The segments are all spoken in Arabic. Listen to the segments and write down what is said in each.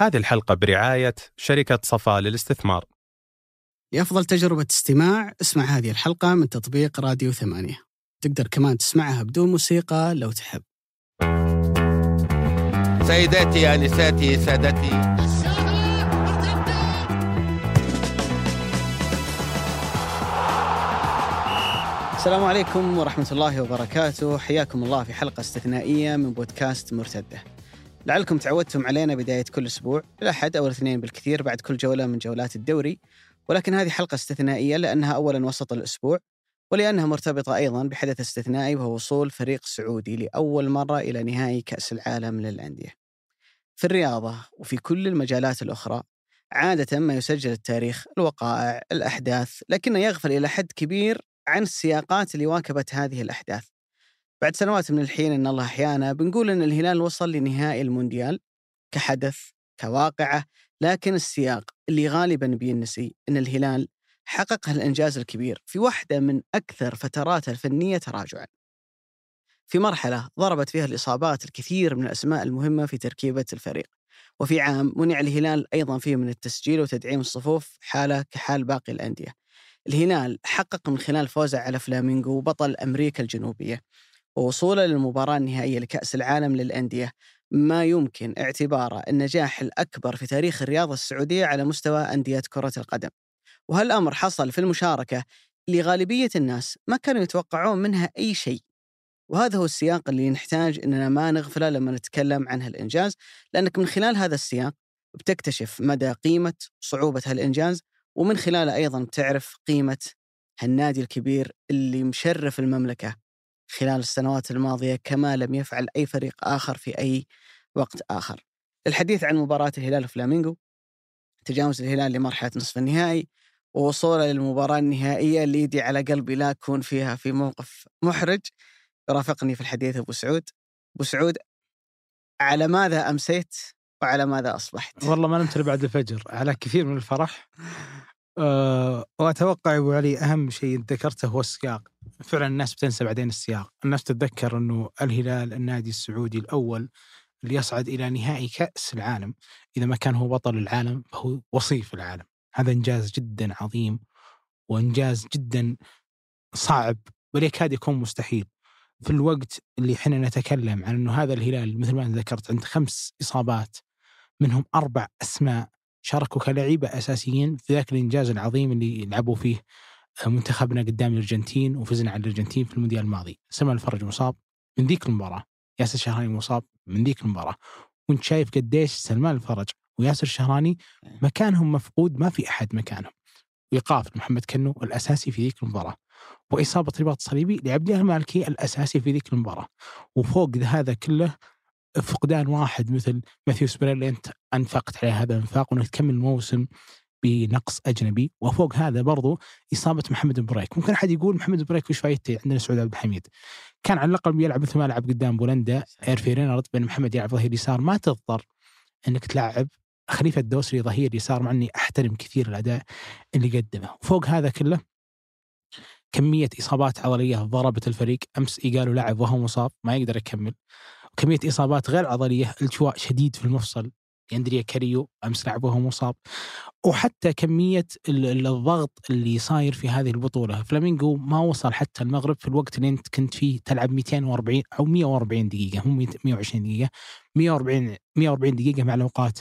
هذه الحلقة برعاية شركة صفاء للاستثمار. لأفضل تجربة استماع اسمع هذه الحلقة من تطبيق راديو ثمانية. تقدر كمان تسمعها بدون موسيقى لو تحب. سيداتي انساتي سادتي. السلام عليكم ورحمة الله وبركاته. حياكم الله في حلقة استثنائية من بودكاست مرتدة. لعلكم تعودتم علينا بداية كل أسبوع الأحد أو الاثنين بالكثير بعد كل جولة من جولات الدوري. ولكن هذه حلقة استثنائية لأنها أولا وسط الأسبوع ولأنها مرتبطة أيضا بحدث استثنائي وهو وصول فريق سعودي لأول مرة إلى نهائي كأس العالم للأندية. في الرياضة وفي كل المجالات الأخرى عادة ما يسجل التاريخ الوقائع الأحداث لكنه يغفل إلى حد كبير عن السياقات اللي واكبت هذه الأحداث. بعد سنوات من الحين إن الله أحيانا بنقول إن الهلال وصل لنهائي المونديال كحدث كواقعة لكن السياق اللي غالبا بينسي إن الهلال حقق هالإنجاز الكبير في واحدة من أكثر فتراته الفنية تراجعا. في مرحلة ضربت فيها الإصابات الكثير من الأسماء المهمة في تركيبة الفريق وفي عام منع الهلال أيضا فيه من التسجيل وتدعيم الصفوف حالة كحال باقي الأندية. الهلال حقق من خلال فوزه على فلامينغو بطل أمريكا الجنوبية. ووصوله للمباراة النهائية لكأس العالم للأندية. ما يمكن اعتباره النجاح الأكبر في تاريخ الرياضة السعودية على مستوى أندية كرة القدم. وهالأمر حصل في المشاركة اللي غالبية الناس ما كانوا يتوقعون منها أي شيء. وهذا هو السياق اللي نحتاج أننا ما نغفله لما نتكلم عن هالإنجاز لأنك من خلال هذا السياق بتكتشف مدى قيمة وصعوبة هالإنجاز ومن خلاله أيضا بتعرف قيمة هالنادي الكبير اللي مشرف المملكة. خلال السنوات الماضية كما لم يفعل أي فريق آخر في أي وقت آخر. الحديث عن مباراة الهلال وفلامينغو تجاوز الهلال لمرحلة نصف النهائي ووصوله للمباراة النهائية اللي يدي على قلبي لا أكون فيها في موقف محرج. يرافقني في الحديث أبو سعود. أبو سعود على ماذا أمسيت وعلى ماذا أصبحت؟ والله ما نمت بعد الفجر على كثير من الفرح. أه وأتوقع أبو علي أهم شيء ذكرته هو السياق. فعلا الناس بتنسى بعدين السياق. الناس تتذكر أنه الهلال النادي السعودي الأول اللي يصعد إلى نهائي كأس العالم. إذا ما كان هو بطل العالم فهو وصيف العالم. هذا إنجاز جدا عظيم وإنجاز جدا صعب بل يكاد يكون مستحيل. في الوقت اللي إحنا نتكلم عن إنه هذا الهلال مثل ما ذكرت عنده خمس إصابات منهم أربع أسماء. شاركوا كلاعيبه أساسيين في ذاك الإنجاز العظيم اللي لعبوا فيه منتخبنا قدام الأرجنتين وفزنا على الأرجنتين في المونديال الماضي، سلمان الفرج مصاب من ذيك المباراة، ياسر الشهراني مصاب من ذيك المباراة، وأنت شايف قديش سلمان الفرج وياسر الشهراني مكانهم مفقود ما في أحد مكانهم. ايقاف محمد كنو الأساسي في ذيك المباراة. وإصابة رباط صليبي لعبد الله المالكي الأساسي في ذيك المباراة. وفوق هذا كله فقدان واحد مثل ماثيوس بيريرا أنت أنفقت عليه هذا الإنفاق وأنك تكمل الموسم بنقص أجنبي. وفوق هذا برضو إصابة محمد بريك. ممكن أحد يقول محمد بريك وش فايدته عندنا سعود عبد الحميد؟ كان على الأقل بيلعب مثل ما لعب قدام بولندا اير رينارد بين محمد يلعب ظهير يسار. ما تضطر أنك تلعب خليفة الدوسري ظهير يسار مع أني أحترم كثير الأداء اللي قدمه. وفوق هذا كله كمية إصابات عضلية ضربت الفريق. أمس قالوا لاعب وهو مصاب ما يقدر يكمل. كمية إصابات غير عضلية التواء شديد في المفصل أندريه كاريو أمس لعب وهو مصاب وحتى كمية الضغط اللي صاير في هذه البطولة فلامينغو ما وصل حتى المغرب في الوقت اللي انت كنت فيه تلعب 240 أو 140 دقيقة مو 120 دقيقة 140 140 دقيقة مع الأوقات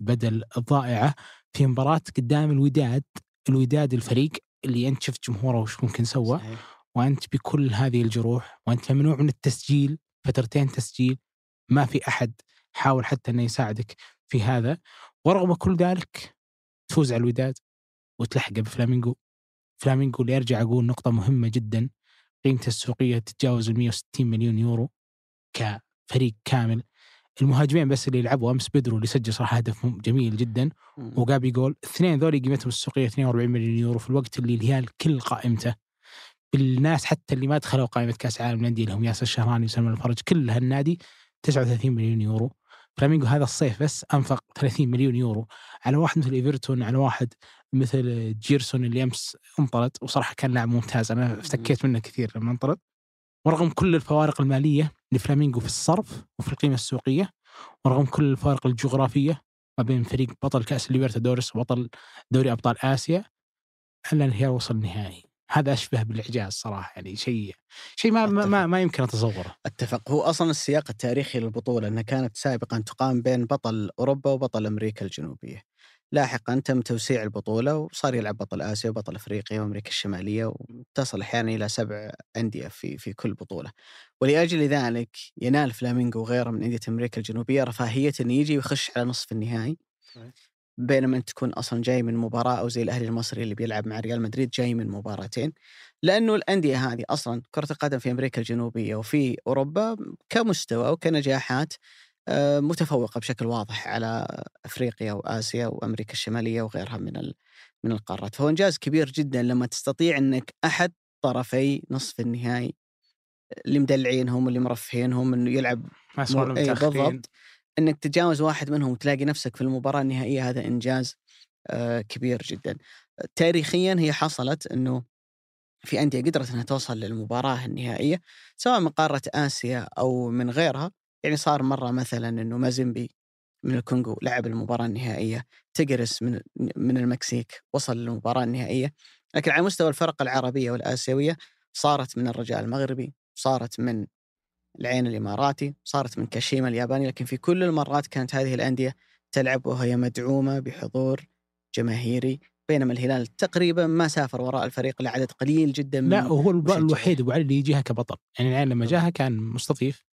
بدل الضائعة في مباراة قدام الوداد الوداد الفريق اللي انت شفت جمهوره وش ممكن سوى صحيح. وانت بكل هذه الجروح وانت ممنوع من التسجيل فترتين تسجيل ما في أحد حاول حتى إنه يساعدك في هذا. ورغم كل ذلك تفوز على الوداد وتلحقه بفلامينغو. فلامينغو اللي أرجع أقول نقطة مهمة جدا قيمته السوقية تتجاوز ال 160 مليون يورو كفريق كامل. المهاجمين بس اللي لعبوا أمس بدرو اللي سجل صراحة هدف جميل جدا. وجابي جول الاثنين ذولي قيمتهم السوقية 42 مليون يورو في الوقت اللي الهلال كل قائمته بالناس حتى اللي ما دخلوا قائمة كأس العالم للأندية اللي هم ياسر الشهراني وسلمان الفرج كل هالنادي 39 مليون يورو. فلامينغو هذا الصيف بس أنفق 30 مليون يورو على واحد مثل إيفرتون على واحد مثل جيرسون اللي أمس انطرد وصراحة كان لاعب ممتاز. أنا افتكيت منه كثير لما انطرد. ورغم كل الفوارق المالية لفلامينغو في الصرف وفي القيمة السوقية ورغم كل الفوارق الجغرافية ما بين فريق بطل كأس ليبرتادوريس وبطل دوري أبطال آسيا الا الهلال وصل النهائي. هذا أشبه بالإعجاز صراحة يعني شيء شيء ما ما, ما, ما يمكن أتصوره. أتفق. هو أصلا السياق التاريخي للبطولة إنها كانت سابقا تقام بين بطل أوروبا وبطل أمريكا الجنوبية. لاحقا تم توسيع البطولة وصار يلعب بطل آسيا وبطل أفريقيا وأمريكا الشمالية وتصل أحيانا إلى سبع أندية في في كل بطولة. ولأجل ذلك ينال فلامينغو وغيره من أندية أمريكا الجنوبية رفاهية إنه يجي ويخش على نصف النهائي. بينما أنت تكون أصلا جاي من مباراة أو زي الأهلي المصري اللي بيلعب مع ريال مدريد جاي من مباراتين. لأنه الأندية هذه أصلا كرة القدم في أمريكا الجنوبية وفي أوروبا كمستوى وكنجاحات آه، متفوقة بشكل واضح على أفريقيا وآسيا وأمريكا الشمالية وغيرها من من القارات، فهو إنجاز كبير جدا لما تستطيع إنك أحد طرفي نصف النهائي اللي مدلعينهم واللي مرفهينهم إنه يلعب ما أي بالضبط. إنك تتجاوز واحد منهم وتلاقي نفسك في المباراة النهائية هذا إنجاز آه، كبير جدا. تاريخيا هي حصلت إنه في أندية قدرت إنها توصل للمباراة النهائية سواء من قارة آسيا أو من غيرها يعني صار مرة مثلا إنه مازيمبي من الكونغو لعب المباراة النهائية تجرس من من المكسيك وصل للمباراة النهائية لكن على مستوى الفرق العربية والآسيوية صارت من الرجاء المغربي صارت من العين الإماراتي صارت من كاشيما الياباني لكن في كل المرات كانت هذه الأندية تلعب وهي مدعومة بحضور جماهيري بينما الهلال تقريبا ما سافر وراء الفريق لعدد قليل جدا من لا وهو الوحيد أبو علي اللي يجيها كبطل. يعني العين لما جاها كان مستضيف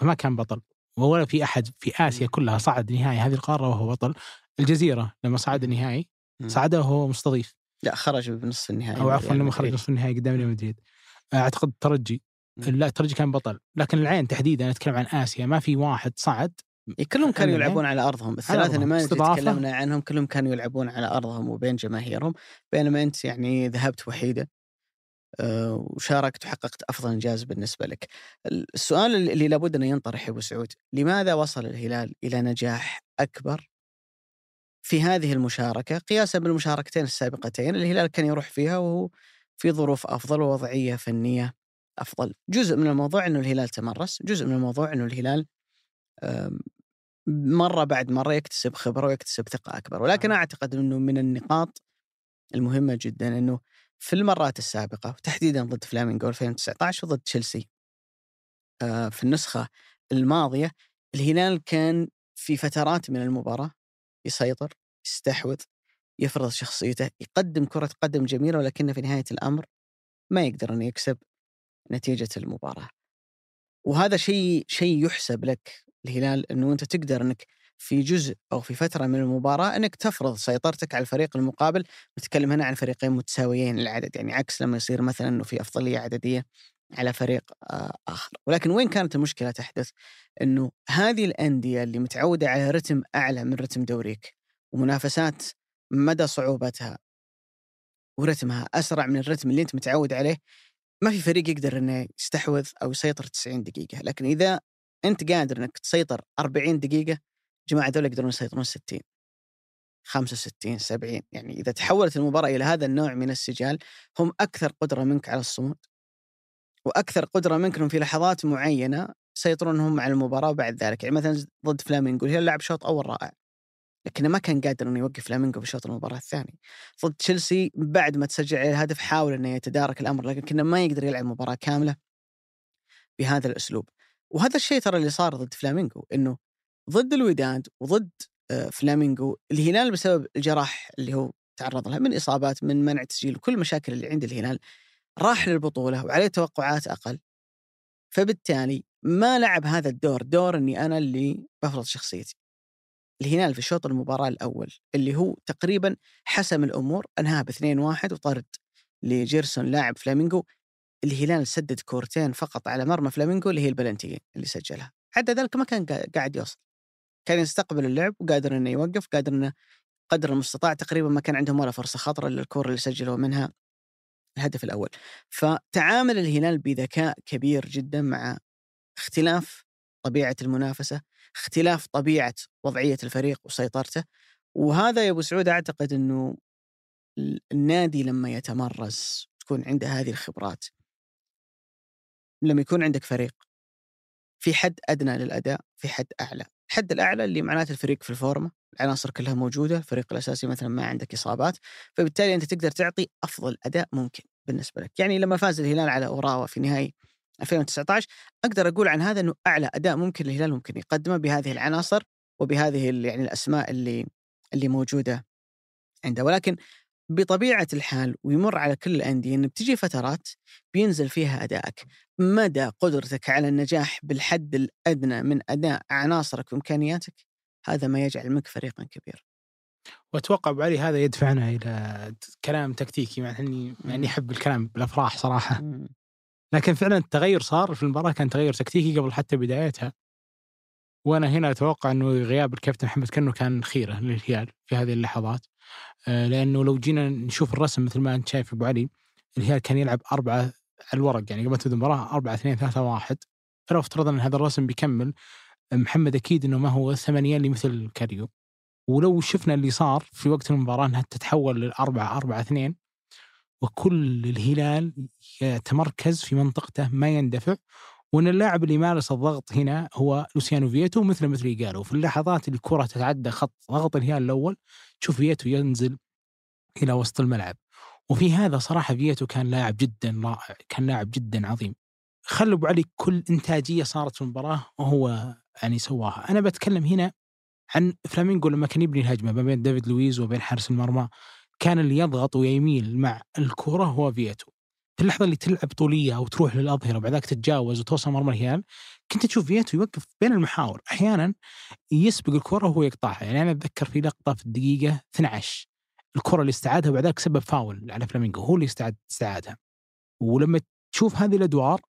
فما كان بطل. ولا في أحد في آسيا كلها صعد نهائي هذه القارة وهو بطل. الجزيرة لما صعد النهائي صعد وهو مستضيف. لا خرج بنصف النهائي أو عفوا لما خرج نصف النهائي قدام ريال مدريد. أعتقد الترجي الترجي كان بطل. لكن العين تحديدا أنا أتكلم عن آسيا. ما في واحد صعد. إيه، كلهم كانوا يلعبون على أرضهم. الثلاثه اللي ما تكلمنا عنهم. كلهم كانوا يلعبون على أرضهم وبين جماهيرهم. بينما أنت يعني ذهبت وحيدا آه، وشاركت وحققت أفضل إنجاز بالنسبة لك. السؤال اللي لابد أنه ينطرح يا أبو سعود، لماذا وصل الهلال إلى نجاح أكبر في هذه المشاركة؟ قياسا بالمشاركتين السابقتين. الهلال كان يروح فيها وهو في ظروف أفضل ووضعية فنية أفضل. جزء من الموضوع إنه الهلال تمرس، جزء من الموضوع إنه الهلال مرة بعد مرة يكتسب خبرة ويكتسب ثقة أكبر، ولكن أعتقد إنه من النقاط المهمة جدا إنه في المرات السابقة وتحديدا ضد فلامينغو 2019 وضد تشيلسي آه، في النسخة الماضية الهلال كان في فترات من المباراة يسيطر يستحوذ يفرض شخصيته يقدم كرة قدم جميلة ولكن في نهاية الأمر ما يقدر أن يكسب. نتيجة المباراة. وهذا شيء شيء يحسب لك الهلال أنه أنت تقدر أنك في جزء أو في فترة من المباراة إنك تفرض سيطرتك على الفريق المقابل. نتكلم هنا عن فريقين متساويين العدد يعني عكس لما يصير مثلا إنه في أفضلية عددية على فريق آه، آخر. ولكن وين كانت المشكلة تحدث؟ إنه هذه الأندية اللي متعودة على رتم أعلى من رتم دوريك ومنافسات مدى صعوبتها ورتمها أسرع من الرتم اللي أنت متعود عليه ما في فريق يقدر إنه يستحوذ أو يسيطر 90 دقيقة لكن إذا أنت قادر إنك تسيطر 40 دقيقة جماعة هذول يقدرون يسيطرون 60 65 70 يعني إذا تحولت المباراة إلى هذا النوع من السجال هم أكثر قدرة منك على الصمود وأكثر قدرة منك إنهم في لحظات معينة يسيطرون هم على المباراة وبعد ذلك. يعني مثلا ضد فلامينغو هو لعب شوط أول رائع. لكنه ما كان قادر إنه يوقف فلامينغو في شوط المباراة الثاني. ضد تشيلسي بعد ما تسجل عليه الهدف حاول إنه يتدارك الأمر لكنه ما يقدر يلعب مباراة كاملة بهذا الأسلوب. وهذا الشيء ترى اللي صار ضد فلامينغو إنه ضد الوداد وضد آه، فلامينغو الهلال بسبب الجراح اللي هو تعرض لها من إصابات من منع تسجيل كل المشاكل اللي عند الهلال راح للبطولة وعليه توقعات أقل. فبالتالي ما لعب هذا الدور دور إني أنا اللي بفرض شخصيتي. الهلال في شوط المباراة الأول اللي هو تقريبا حسم الأمور انهاها ب 2-1 وطرد لجيرسون لاعب فلامينغو الهلال سدد كورتين فقط على مرمى فلامينغو اللي هي البلنتي اللي سجلها. حتى ذلك ما كان قاعد يوصل. كان يستقبل اللعب وقادر إنه يوقف قادر إنه قدر المستطاع تقريبا ما كان عندهم ولا فرصة خطرة إلا اللي سجلوا منها الهدف الأول. فتعامل الهلال بذكاء كبير جدا مع اختلاف طبيعة المنافسة اختلاف طبيعة وضعية الفريق وسيطرته. وهذا يا أبو سعود أعتقد إنه النادي لما يتمرس تكون عنده هذه الخبرات. لما يكون عندك فريق في حد أدنى للأداء في حد أعلى. الحد الأعلى اللي معناته الفريق في الفورمة العناصر كلها موجودة الفريق الأساسي مثلا ما عندك إصابات فبالتالي أنت تقدر تعطي أفضل أداء ممكن بالنسبة لك. يعني لما فاز الهلال على أوراوا في نهائي 2019 أقدر أقول عن هذا إنه أعلى أداء ممكن الهلال ممكن يقدمه بهذه العناصر وبهذه يعني الأسماء اللي اللي موجودة عنده. ولكن بطبيعة الحال ويمر على كل الأندية انه بتجي فترات بينزل فيها أدائك. مدى قدرتك على النجاح بالحد الأدنى من أداء عناصرك وإمكانياتك هذا ما يجعل منك فريقا كبير. وأتوقع ابو علي هذا يدفعنا إلى كلام تكتيكي مع إني مع إني أحب الكلام بالأفراح صراحة. لكن فعلا التغير صار في المباراة كان تغير تكتيكي قبل حتى بدايتها. وأنا هنا أتوقع إنه غياب الكابتن محمد كنو كان خيرة للهلال في هذه اللحظات. آه، لأنه لو جينا نشوف الرسم مثل ما أنت شايف أبو علي الهلال كان يلعب أربعة على الورق يعني قبل تبدأ المباراة 4 2 3 1 فلو افترضنا إن هذا الرسم بيكمل محمد أكيد إنه ما هو ثمانية اللي مثل كاريو. ولو شفنا اللي صار في وقت المباراة إنها تتحول للأربعة أربعة اثنين وكل الهلال يتمركز في منطقته ما يندفع. وإن اللاعب اللي يمارس الضغط هنا هو لوسيانو فيتو مثل مثل قالوا في اللحظات الكرة تتعدى خط ضغط الهلال الأول تشوف فيتو ينزل إلى وسط الملعب. وفي هذا صراحة فيتو كان لاعب جدا رائع كان لاعب جدا عظيم. خلوا أبو علي كل إنتاجية صارت في المباراة وهو يعني سواها. أنا بتكلم هنا عن فلامينغو لما كان يبني الهجمة ما بين ديفيد لويز وبين حارس المرمى. كان اللي يضغط ويميل مع الكرة هو فيتو. في اللحظة اللي تلعب طولية أو تروح للأظهرة وبعد ذاك تتجاوز وتوصل مرمى الهلال كنت تشوف فيتو يوقف بين المحاور. أحيانا يسبق الكرة وهو يقطعها. يعني أنا أتذكر في لقطة في الدقيقة 12 الكرة اللي استعادها وبعد ذاك سبب فاول على فلامينغو هو اللي استعاد استعادها. ولما تشوف هذه الأدوار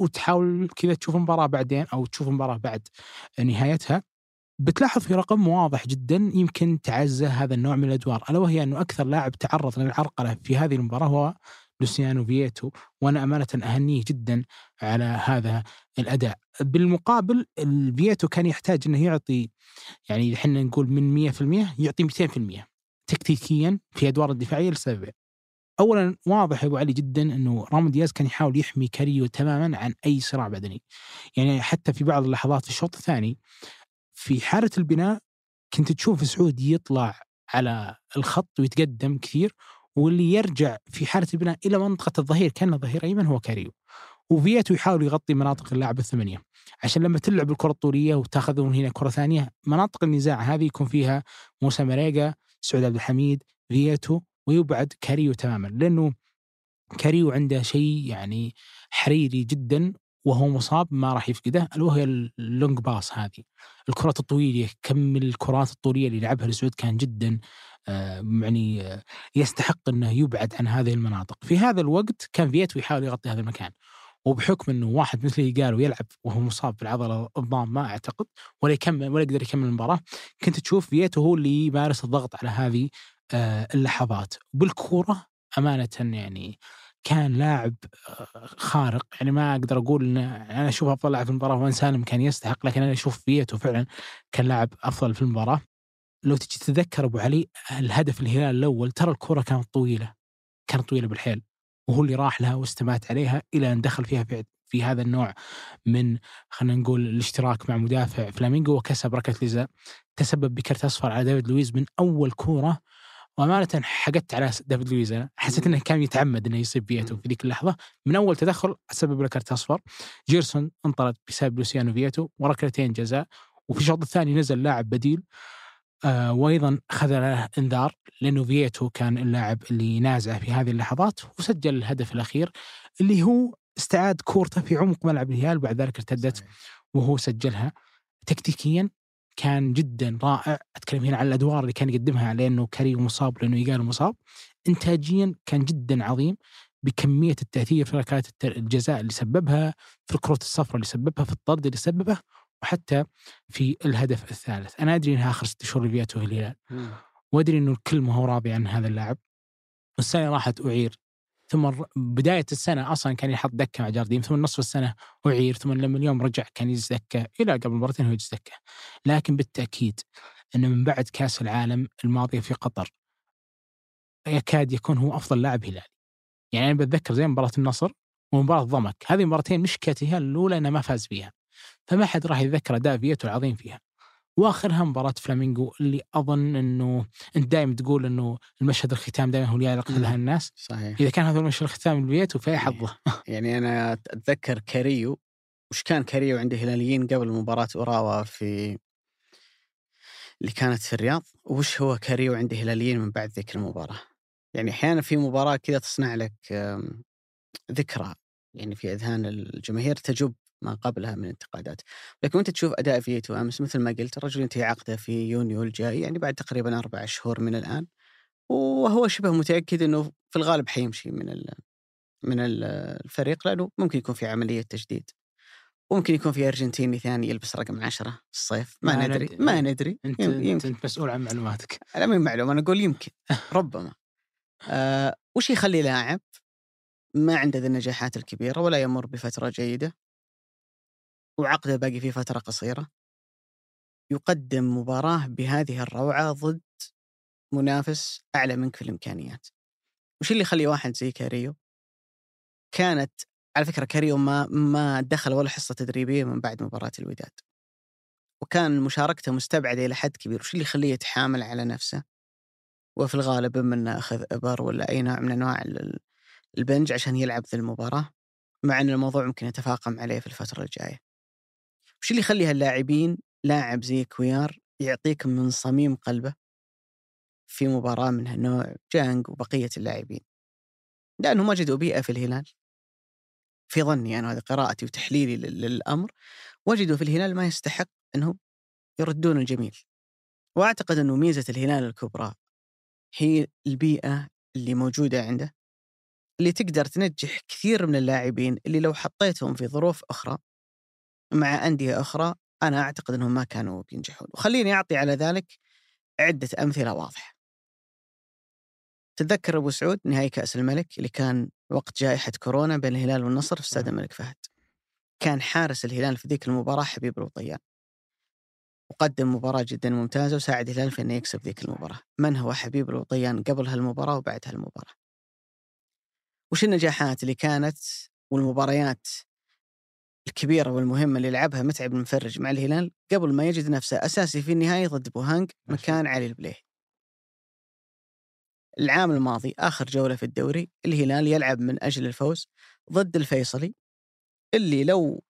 وتحاول كذا تشوف المباراة بعدين أو تشوف المباراة بعد نهايتها بتلاحظ في رقم واضح جدا يمكن تعزى هذا النوع من الأدوار ألا وهي أنه أكثر لاعب تعرض للعرقلة في هذه المباراة هو لوسيانو فييتو وأنا أمانة أهنيه جدا على هذا الأداء. بالمقابل الفييتو كان يحتاج أنه يعطي يعني إحنا نقول من 100% يعطي 200% تكتيكيا في أدوار الدفاعية لسببين اولا واضح يا أبو علي جدا أنه رامون دياز كان يحاول يحمي كاريو تماما عن أي صراع بدني. يعني حتى في بعض اللحظات في الشوط الثاني في حالة البناء كنت تشوف سعود يطلع على الخط ويتقدم كثير واللي يرجع في حالة البناء إلى منطقة الظهير كان ظهير أيمن هو كاريو. وفيتو يحاول يغطي مناطق اللعب الثمانية. عشان لما تلعب الكرة الطولية وتاخذ من هنا كرة ثانية مناطق النزاع هذه يكون فيها موسى مريقا سعود عبد الحميد فيتو ويبعد كاريو تماما. لأنه كاريو عنده شيء يعني حريري جدا وهو مصاب ما راح يفقده الا وهي ال long pass هذه. الكرات الطويلة كم الكرات الطوليه اللي لعبها السعود كان جدا آه يعني آه يستحق إنه يبعد عن هذه المناطق. في هذا الوقت كان فيتو يحاول يغطي هذا المكان. وبحكم إنه واحد مثل ما قالوا يلعب وهو مصاب بالعضله الضام ما أعتقد ولا يكمل ولا يقدر يكمل المباراة كنت تشوف فيتو هو اللي يمارس الضغط على هذه آه اللحظات. بالكورة أمانة يعني كان لاعب خارق. يعني ما أقدر أقول إن أنا أشوف أفضل لاعب في المباراة وان سالم كان يستحق لكن أنا أشوف فيتو فعلا كان لاعب أفضل في المباراة. لو تجي تتذكر أبو علي الهدف الهلال الأول ترى الكرة كانت طويلة كانت طويلة بالحيل وهو اللي راح لها واستمات عليها إلى أن دخل فيها في, في هذا النوع من خلينا نقول الاشتراك مع مدافع فلامينغو وكسب ركلة جزاء تسبب بكرت أصفر على ديفيد لويز من أول كورة وأمانة حقدت على ديفيد لويز أنا حسيت إنه كان يتعمد إنه يصيب فيتو في ذيك اللحظة. من أول تدخل سبب له كرت أصفر. جيرسون انطرد بسبب لوسيانو فيتو وركلتين جزاء. وفي الشوط الثاني نزل لاعب بديل. آه وأيضا اخذ له انذار لأنه فيتو كان اللاعب اللي نازع في هذه اللحظات وسجل الهدف الأخير اللي هو استعاد كورته في عمق ملعب الهلال وبعد ذلك ارتدت وهو سجلها. تكتيكيا كان جدا رائع. أتكلم هنا عن الأدوار اللي كان يقدمها لأنه كريم مصاب لأنه يقال مصاب. انتاجيا كان جدا عظيم بكمية التأثير في ركلات الجزاء اللي سببها في الكروت الصفراء اللي سببها في الطرد اللي سببه وحتى في الهدف الثالث. أنا أدري إنها آخر ست شهور فياتو الهلال وأدري إنه الكل ما هو راضي عن هذا اللاعب. والسنة راحت أعير. ثم بداية السنة أصلا كان يحط دكة مع جارديم ثم نصف السنة أعير ثم لما اليوم رجع كان يجلس دكة إلى قبل مرتين هو يجلس دكة. لكن بالتأكيد أنه من بعد كأس العالم الماضية في قطر يكاد يكون هو أفضل لاعب هلالي. يعني أنا بتذكر زي مباراة النصر ومباراة ضمك هذه المباراتين مشكلة الهلال الأولى أنه ما فاز فيها فما حد راح يتذكر أداء فيتو العظيم فيها. وآخرها مباراة فلامينغو اللي أظن إنه أنت دائما تقول إنه المشهد الختام دائما هو اللي يعلق لها الناس. صحيح. إذا كان هذا المشهد الختام لفيتو فيا حظه. يعني أنا أتذكر كاريو. وش كان كاريو عند الهلاليين قبل مباراة أوراوا في اللي كانت في الرياض؟ وش هو كاريو عند الهلاليين من بعد ذيك المباراة؟ يعني أحيانا في مباراة كذا تصنع لك ذكرى. يعني في أذهان الجماهير تجب ما قبلها من انتقادات لكن وأنت تشوف أداء فيتو امس مثل ما قلت الرجل ينتهي عقده في يونيو الجاي يعني بعد تقريبا أربع شهور من الآن. وهو شبه متأكد إنه في الغالب حيمشي من ال من ال- الفريق لأنه ممكن يكون في عملية تجديد. وممكن يكون في أرجنتيني ثاني يلبس رقم عشرة الصيف. ما, ما ندري. ما ندري. أنت يم- أنت, يمكن. انت مسؤول عن معلوماتك. لا مين معلومة أنا أقول يمكن. ربما. آه وش يخلي لاعب ما عنده ذي النجاحات الكبيرة ولا يمر بفترة جيدة؟ وعقده باقي فيه فترة قصيرة. يقدم مباراة بهذه الروعة ضد منافس أعلى منك في الإمكانيات. وش اللي يخلي واحد زي كاريو؟ كانت على فكرة كاريو ما ما دخل ولا حصة تدريبية من بعد مباراة الوداد. وكان مشاركته مستبعدة إلى حد كبير. وش اللي يخليه يتحامل على نفسه؟ وفي الغالب إما إنه أخذ إبر ولا أي نوع من أنواع ال- البنج عشان يلعب ذي المباراة. مع إن الموضوع ممكن يتفاقم عليه في الفترة الجاية. وش اللي يخلي هاللاعبين لاعب زي كويار يعطيك من صميم قلبه في مباراة من هالنوع جانج وبقية اللاعبين. لأنهم وجدوا بيئة في الهلال في ظني أنا هذه قراءتي وتحليلي لل- للأمر وجدوا في الهلال ما يستحق إنهم يردون الجميل. وأعتقد إنه ميزة الهلال الكبرى هي البيئة اللي موجودة عنده اللي تقدر تنجح كثير من اللاعبين اللي لو حطيتهم في ظروف أخرى مع أندية أخرى أنا أعتقد أنهم ما كانوا بينجحون. وخليني أعطي على ذلك عدة أمثلة واضحة. تتذكر أبو سعود نهائي كأس الملك اللي كان وقت جائحة كورونا بين الهلال والنصر في استاد الملك فهد. كان حارس الهلال في ذيك المباراة حبيب الوطيان. وقدم مباراة جدا ممتازة وساعد الهلال في أنه يكسب ذيك المباراة. من هو حبيب الوطيان قبل هالمباراة وبعد هالمباراة؟ وش النجاحات اللي كانت والمباريات الكبيرة والمهمة اللي لعبها متعب المفرج مع الهلال قبل ما يجد نفسه أساسي في النهاية ضد بوهانج مكان علي البليهي العام الماضي آخر جولة في الدوري الهلال يلعب من أجل الفوز ضد الفيصلي اللي لو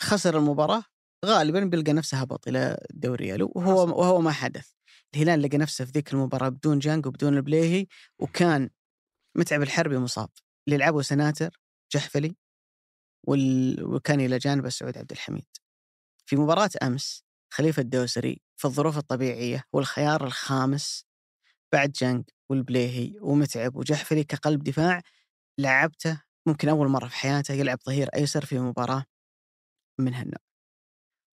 خسر المباراة غالبا بيلقى نفسه هبط إلى الدوري يلو وهو. وهو ما حدث. الهلال لقى نفسه في ذيك المباراة بدون جانج وبدون البليهي وكان متعب الحربي مصاب. اللي لعبه سناتر جحفلي وال... وكان إلى جانبه سعود عبد الحميد. في مباراة أمس خليفة الدوسري في الظروف الطبيعية هو الخيار الخامس بعد جانج والبليهي ومتعب وجحفلي كقلب دفاع لعبته ممكن أول مرة في حياته يلعب ظهير أيسر في مباراة من هالنوع.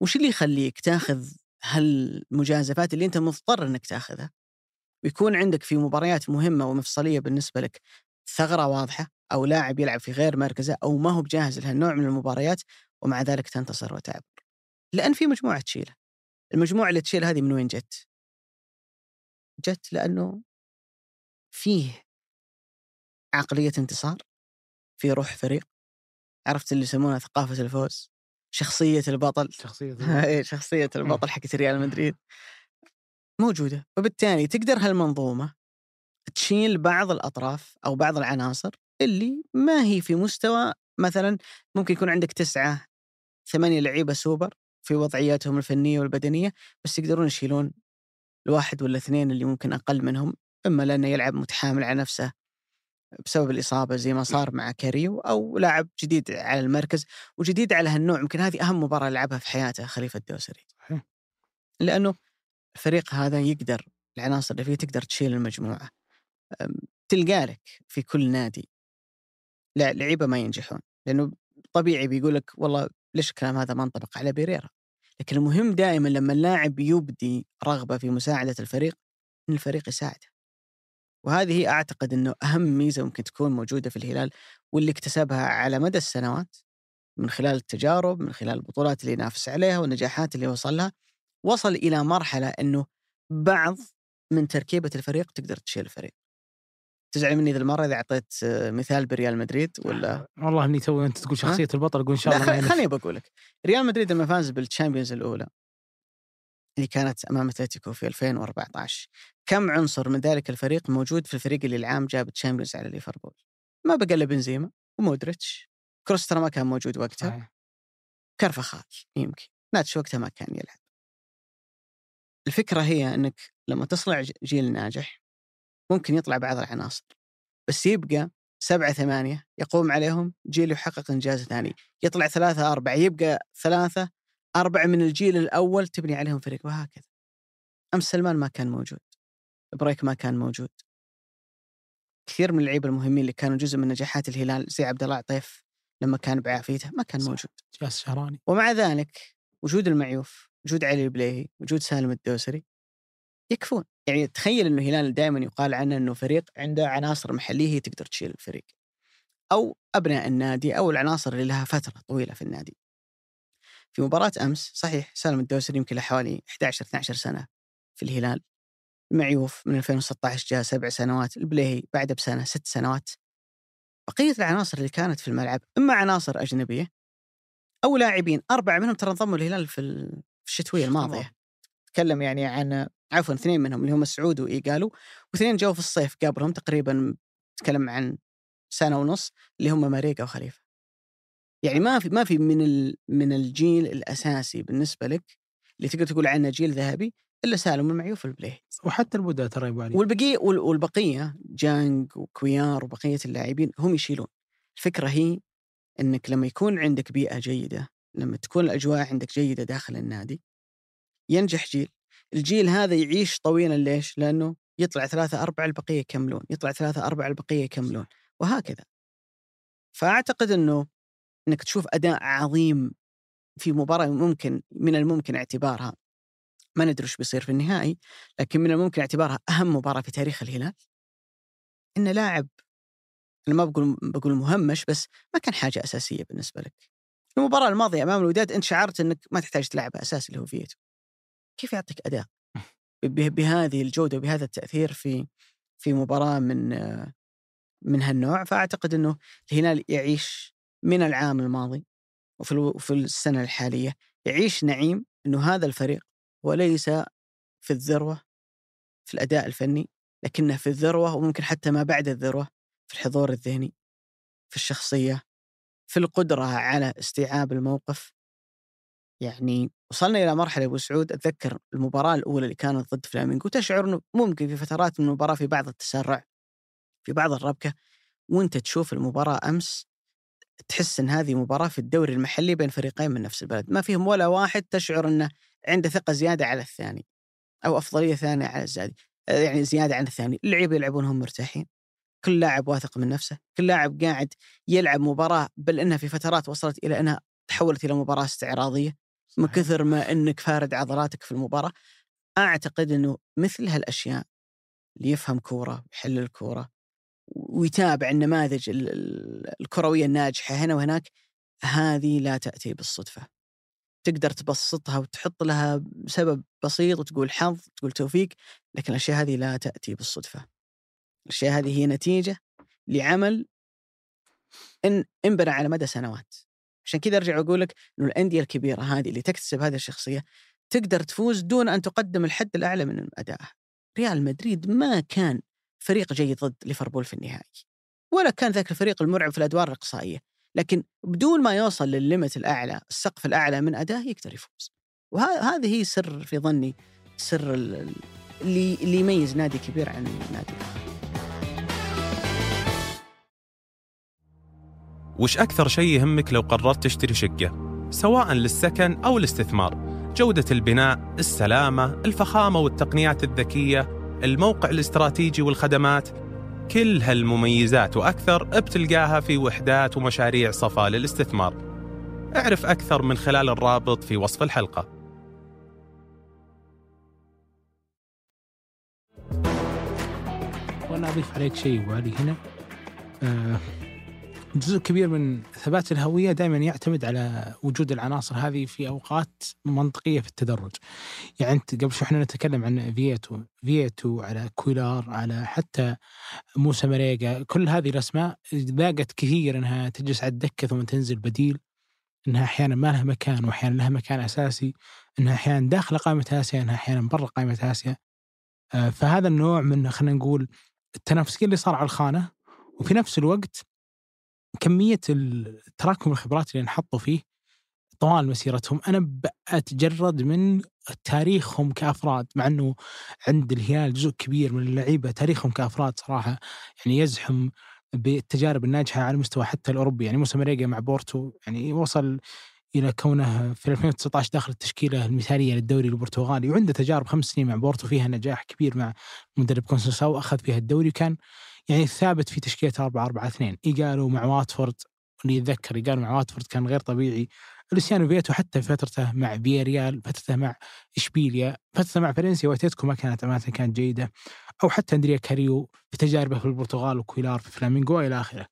وش اللي يخليك تاخذ هالمجازفات اللي أنت مضطر أنك تاخذها؟ ويكون عندك في مباريات مهمة ومفصلية بالنسبة لك ثغرة واضحة أو لاعب يلعب في غير مركزه أو ما هو بجاهز لهالنوع من المباريات ومع ذلك تنتصر وتعبر لأن في مجموعة تشيله. المجموعة اللي تشيل هذه من وين جت؟ جت لأنه فيه عقلية انتصار في روح فريق عرفت اللي يسمونها ثقافة الفوز؟ شخصية البطل. شخصية إيه، شخصية البطل حقت ريال مدريد. موجودة. وبالتالي تقدر هالمنظومة تشيل بعض الأطراف أو بعض العناصر اللي ما هي في مستوى مثلا ممكن يكون عندك تسعة ثمانية لعيبة سوبر في وضعياتهم الفنية والبدنية بس يقدرون يشيلون الواحد ولا اثنين اللي ممكن أقل منهم إما لأنه يلعب متحامل على نفسه بسبب الإصابة زي ما صار مع كاريو أو لاعب جديد على المركز وجديد على هالنوع. يمكن هذه أهم مباراة لعبها في حياته خليفة الدوسري. لأنه الفريق هذا يقدر العناصر اللي فيه تقدر تشيل المجموعة. أم، تلقى لك في كل نادي لا لعيبة ما ينجحون لأنه طبيعي بيقول لك والله ليش الكلام هذا ما انطبق على بيريرا؟ لكن المهم دائما لما اللاعب يبدي رغبة في مساعدة الفريق أن الفريق يساعده. وهذه أعتقد أنه أهم ميزة ممكن تكون موجودة في الهلال واللي اكتسبها على مدى السنوات من خلال التجارب من خلال البطولات اللي ينافس عليها والنجاحات اللي وصل لها وصل إلى مرحلة أنه بعض من تركيبة الفريق تقدر تشيل الفريق. تزعل مني ذا المرة إذا أعطيت آه، مثال بريال مدريد ولا؟ والله إني تو أنت تقول شخصية البطل أقول إن شاء الله خليني بقول لك ريال مدريد لما فاز بال Champions الأولى اللي كانت أمام أتلتيكو في 2014 كم عنصر من ذلك الفريق موجود في الفريق اللي العام جاب Champions على ليفربول؟ ما بقى إلا بنزيما ومودريتش. كروس ترى ما كان موجود وقتها. كرفخال يمكن. ناتش وقتها ما كان يلعب. الفكرة هي أنك لما تصنع جيل ناجح ممكن يطلع بعض العناصر بس يبقى سبعة ثمانية يقوم عليهم جيل يحقق إنجاز ثاني يطلع ثلاثة أربعة يبقى ثلاثة أربعة من الجيل الأول تبني عليهم فريق وهكذا. أمس سلمان ما كان موجود بريك ما كان موجود. كثير من اللعيبة المهمين اللي كانوا جزء من نجاحات الهلال زي عبد الله عطيف لما كان بعافيته ما كان. موجود. جاس شهراني. ومع ذلك وجود المعيوف وجود علي البليهي وجود سالم الدوسري يكفون. يعني تخيل إنه الهلال دائما يقال عنه إنه فريق عنده عناصر محلية هي تقدر تشيل الفريق. أو أبناء النادي أو العناصر اللي لها فترة طويلة في النادي. في مباراة أمس صحيح سالم الدوسري يمكن له حوالي 11 12 سنة في الهلال. المعيوف من 2016 جاء سبع سنوات البليهي بعده بسنة ست سنوات. بقية العناصر اللي كانت في الملعب إما عناصر أجنبية أو لاعبين أربعة منهم ترى انضموا الهلال في ال- في الشتوية الماضية. تكلم يعني عن عفوا اثنين منهم اللي هم سعود وايجالو واثنين جو في الصيف قبلهم تقريبا تكلم عن سنة ونص اللي هم ماريكا وخليفة. يعني ما في ما في من ال من الجيل الأساسي بالنسبة لك اللي تقدر تقول عنه جيل ذهبي إلا سالم والمعيوف والبليهي. وحتى البدا ترى يا ابو علي والبقية وال- والبقية جانج وكويار وبقية اللاعبين هم يشيلون. الفكرة هي إنك لما يكون عندك بيئة جيدة لما تكون الأجواء عندك جيدة داخل النادي ينجح جيل. الجيل هذا يعيش طويلا ليش؟ لأنه يطلع ثلاثة أربعة البقية يكملون يطلع ثلاثة أربعة البقية يكملون وهكذا. فأعتقد أنه أنك تشوف أداء عظيم في مباراة ممكن من الممكن اعتبارها ما ندري وش بيصير في النهائي لكن من الممكن اعتبارها أهم مباراة في تاريخ الهلال. إن لاعب أنا ما بقول بقول مهمش بس ما كان حاجة أساسية بالنسبة لك. المباراة الماضية أمام الوداد أنت شعرت أنك ما تحتاج تلعب أساسي اللي هو فيتو كيف يعطيك أداء؟ ب- بهذه الجودة وبهذا التأثير في في مباراة من من هالنوع فأعتقد أنه الهلال يعيش من العام الماضي وفي وفي السنة الحالية يعيش نعيم أنه هذا الفريق وليس في الذروة في الأداء الفني لكنه في الذروة وممكن حتى ما بعد الذروة في الحضور الذهني في الشخصية في القدرة على استيعاب الموقف يعني وصلنا إلى مرحلة أبو سعود أتذكر المباراة الأولى اللي كانت ضد فلامينغو تشعر أنه ممكن في فترات من المباراة في بعض التسرع في بعض الربكة وأنت تشوف المباراة أمس تحس أن هذه مباراة في الدوري المحلي بين فريقين من نفس البلد ما فيهم ولا واحد تشعر أنه عنده ثقة زيادة على الثاني أو أفضلية ثانية على الزادي يعني زيادة عن الثاني اللعيبة يلعبون هم مرتاحين كل لاعب واثق من نفسه كل لاعب قاعد يلعب مباراة بل أنها في فترات وصلت إلى أنها تحولت إلى مباراة استعراضية. من كثر ما أنك فارد عضلاتك في المباراة أعتقد أنه مثل هالأشياء اللي يفهم كورة ويحلل الكورة ويتابع النماذج ال- ال- الكروية الناجحة هنا وهناك هذه لا تأتي بالصدفة. تقدر تبسطها وتحط لها سبب بسيط وتقول حظ تقول توفيق لكن الأشياء هذه لا تأتي بالصدفة. الأشياء هذه هي نتيجة لعمل إن انبنى على مدى سنوات. عشان كذا أرجع واقول لك إنه الأندية الكبيرة هذه اللي تكتسب هذه الشخصية تقدر تفوز دون أن تقدم الحد الأعلى من ادائها. ريال مدريد ما كان فريق جيد ضد ليفربول في النهائي. ولا كان ذاك الفريق المرعب في الأدوار الإقصائية، لكن بدون ما يوصل للليمت الأعلى، السقف الأعلى من اداه يقدر يفوز. وهذه هي سر في ظني سر ال- ال- اللي اللي يميز نادي كبير عن نادي آخر. وش أكثر شيء يهمك لو قررت تشتري شقة؟ سواء للسكن أو الاستثمار. جودة البناء، السلامة، الفخامة والتقنيات الذكية، الموقع الاستراتيجي والخدمات. كل هالمميزات وأكثر بتلقاها في وحدات ومشاريع صفا للاستثمار. اعرف أكثر من خلال الرابط في وصف الحلقة. وأنا أضيف عليك شيء ابو علي هنا. آه، جزء كبير من ثبات الهوية دائما يعتمد على وجود العناصر هذه في أوقات منطقية في التدرج. يعني أنت قبل شوي إحنا نتكلم عن فيتو، فيتو على كويلار على حتى موسى مريقا، كل هذه الأسماء ذاقت كثير إنها تجلس على الدكة ثم تنزل بديل إنها أحيانا ما لها مكان واحيانا لها مكان أساسي إنها أحيانا داخل قائمة آسيا إنها أحيانا برا قائمة آسيا آه، فهذا النوع من خلينا نقول التنافسية اللي صار على الخانة وفي نفس الوقت كمية تراكم الخبرات اللي انحطوا فيه طوال مسيرتهم أنا بتجرد من تاريخهم كأفراد مع إنه عند الهلال جزء كبير من اللعيبة تاريخهم كأفراد صراحة يعني يزحم بالتجارب الناجحة على المستوى حتى الأوروبي يعني موسى مريقا مع بورتو يعني وصل إلى كونه في 2019 داخل التشكيلة المثالية للدوري البرتغالي وعنده تجارب خمس سنين مع بورتو فيها نجاح كبير مع مدرب كونسيساو أخذ فيها الدوري وكان يعني ثابت في تشكيلة 4 4 2 ايجالو مع واتفورد اللي يتذكر ايجالو مع واتفورد كان غير طبيعي. لوسيانو فيتو حتى فترته مع فياريال فترته مع إشبيليا فترته مع فالنسيا واتلتيكو ما كانت امانه كانت جيدة. أو حتى أندريا كاريو في تجاربه في البرتغال وكويلار في فلامينغو إلى آخره.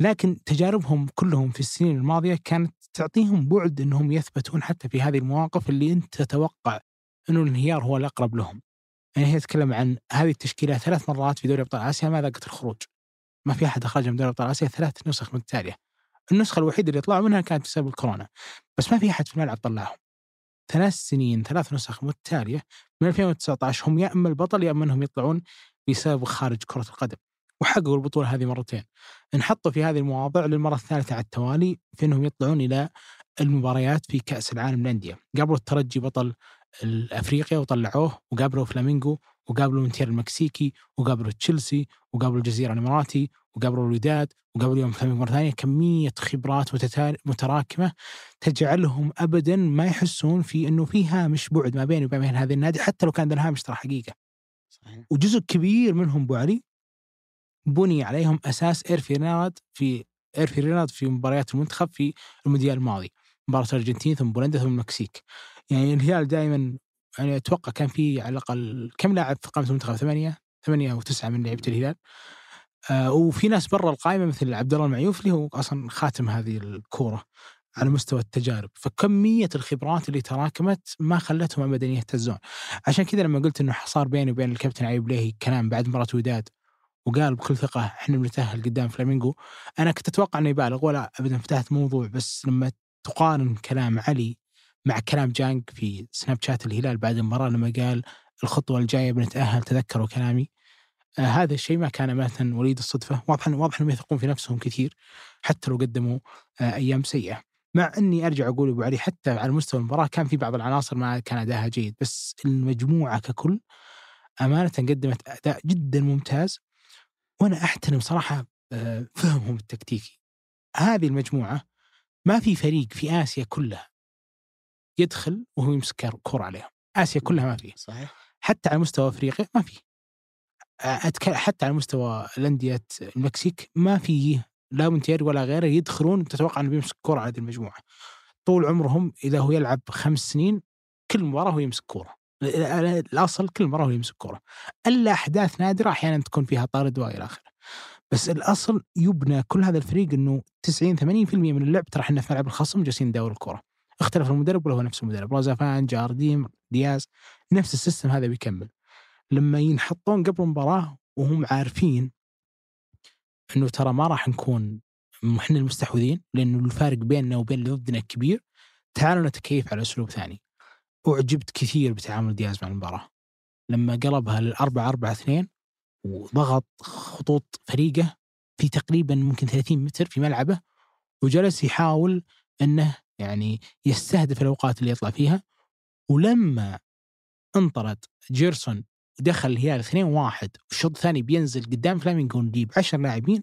لكن تجاربهم كلهم في السنين الماضية كانت تعطيهم بعد إنهم يثبتون حتى في هذه المواقف اللي أنت تتوقع إنه الانهيار هو الأقرب لهم. يعني هي تتكلم عن هذه التشكيلة ثلاث مرات في دوري أبطال آسيا ما ذاقت الخروج. ما في أحد اخرج من دوري أبطال آسيا ثلاث نسخ متتاليه النسخة الوحيدة اللي طلعوا منها كانت بسبب الكورونا. بس ما في أحد في الملعب طلعهم. ثلاث سنين ثلاث نسخ متتاليه من 2019 هم يا أما البطل يا أما أنهم يطلعون بسبب خارج كرة القدم. وحققوا البطولة هذه مرتين. انحطوا في هذه المواضيع للمرة الثالثة على التوالي في أنهم يطلعون إلى المباريات في كأس العالم للأندية. قابلوا الترجي بطل الأفريقيا وطلعوه وقابلوا فلامينغو وقابلوا مونتيري المكسيكي وقابلوا تشيلسي وقابلوا الجزيرة الإماراتي وقابلوا الوداد وقابلوا يوم فلامينغو مرة ثانية كمية خبرات متراكمة تجعلهم ابدا ما يحسون في إنه في هامش بعد ما بيني وبين هذا النادي حتى لو كان الهامش ترى حقيقة. صحيح. وجزء كبير منهم أبو علي بني عليهم أساس إيرفي رينارد في إيرفي رينارد في مباريات المنتخب في المونديال الماضي مباراة الارجنتين ثم بولندا ثم المكسيك يعني الهلال دائما يعني أتوقع كان في على الأقل كم لاعب في قائمة المنتخب؟ ثمانية؟ ثمانية أو تسعة من لعيبة الهلال. آه وفي ناس برا القائمة مثل عبد الله المعيوف اللي هو أصلا خاتم هذه الكورة على مستوى التجارب. فكمية الخبرات اللي تراكمت ما خلتهم أبدا يهتزون. عشان كذا لما قلت أنه صار بيني وبين الكابتن عيب ليهي كلام بعد مباراة وداد وقال بكل ثقة إحنا بنتأهل قدام فلامينغو أنا كنت أتوقع أنه يبالغ ولا أبدا فتحت موضوع بس لما تقارن كلام علي مع كلام جانج في سناب شات الهلال بعد المباراة لما قال الخطوة الجاية بنتأهل تذكروا كلامي. آه هذا الشيء ما كان مثلا وليد الصدفة. واضح واضح أنهم يثقون في نفسهم كثير حتى لو قدموا آه أيام سيئة. مع إني أرجع أقول أبو علي حتى على مستوى المباراة كان في بعض العناصر ما كان اداها جيد بس المجموعة ككل أمانة قدمت أداء جدا ممتاز وأنا أحترم صراحة آه، فهمهم التكتيكي. هذه المجموعة ما في فريق في آسيا كلها يدخل وهو يمسك كرة عليهم آسيا كلها ما في صحيح. حتى على مستوى أفريقيا ما في. حتى على مستوى الأندية المكسيك ما في لا مونتيري ولا غيره يدخلون تتوقع إنه بيمسك كرة على هذه المجموعة. طول عمرهم إذا هو يلعب خمس سنين كل مباراة هو يمسك كورة. الأصل كل مره هو يمسك كورة. الا احداث نادرة أحيانا تكون فيها طرد والى آخره. بس الأصل يبنى كل هذا الفريق إنه 90 80% من اللعب ترى إحنا في ملعب الخصم جالسين ندور الكره اختلف المدرب ولا هو نفس المدرب. رازفان جارديم دياز نفس ال system هذا بيكمل. لما ينحطون قبل المباراه وهم عارفين إنه ترى ما راح نكون إحنا المستحوذين لأنه الفارق بيننا وبين اللي ضدنا كبير تعالوا نتكيف على أسلوب ثاني. أعجبت كثير بتعامل دياز مع المباراة. لما قلبها للأربعة أربعة اثنين وضغط خطوط فريقه في تقريبا ممكن 30 متر في ملعبه وجلس يحاول إنه يعني يستهدف الأوقات اللي يطلع فيها. ولما انطرد جيرسون ودخل الهلال 2 1 والشوط الثاني بينزل قدام فلامينغو نجيب 10 لاعبين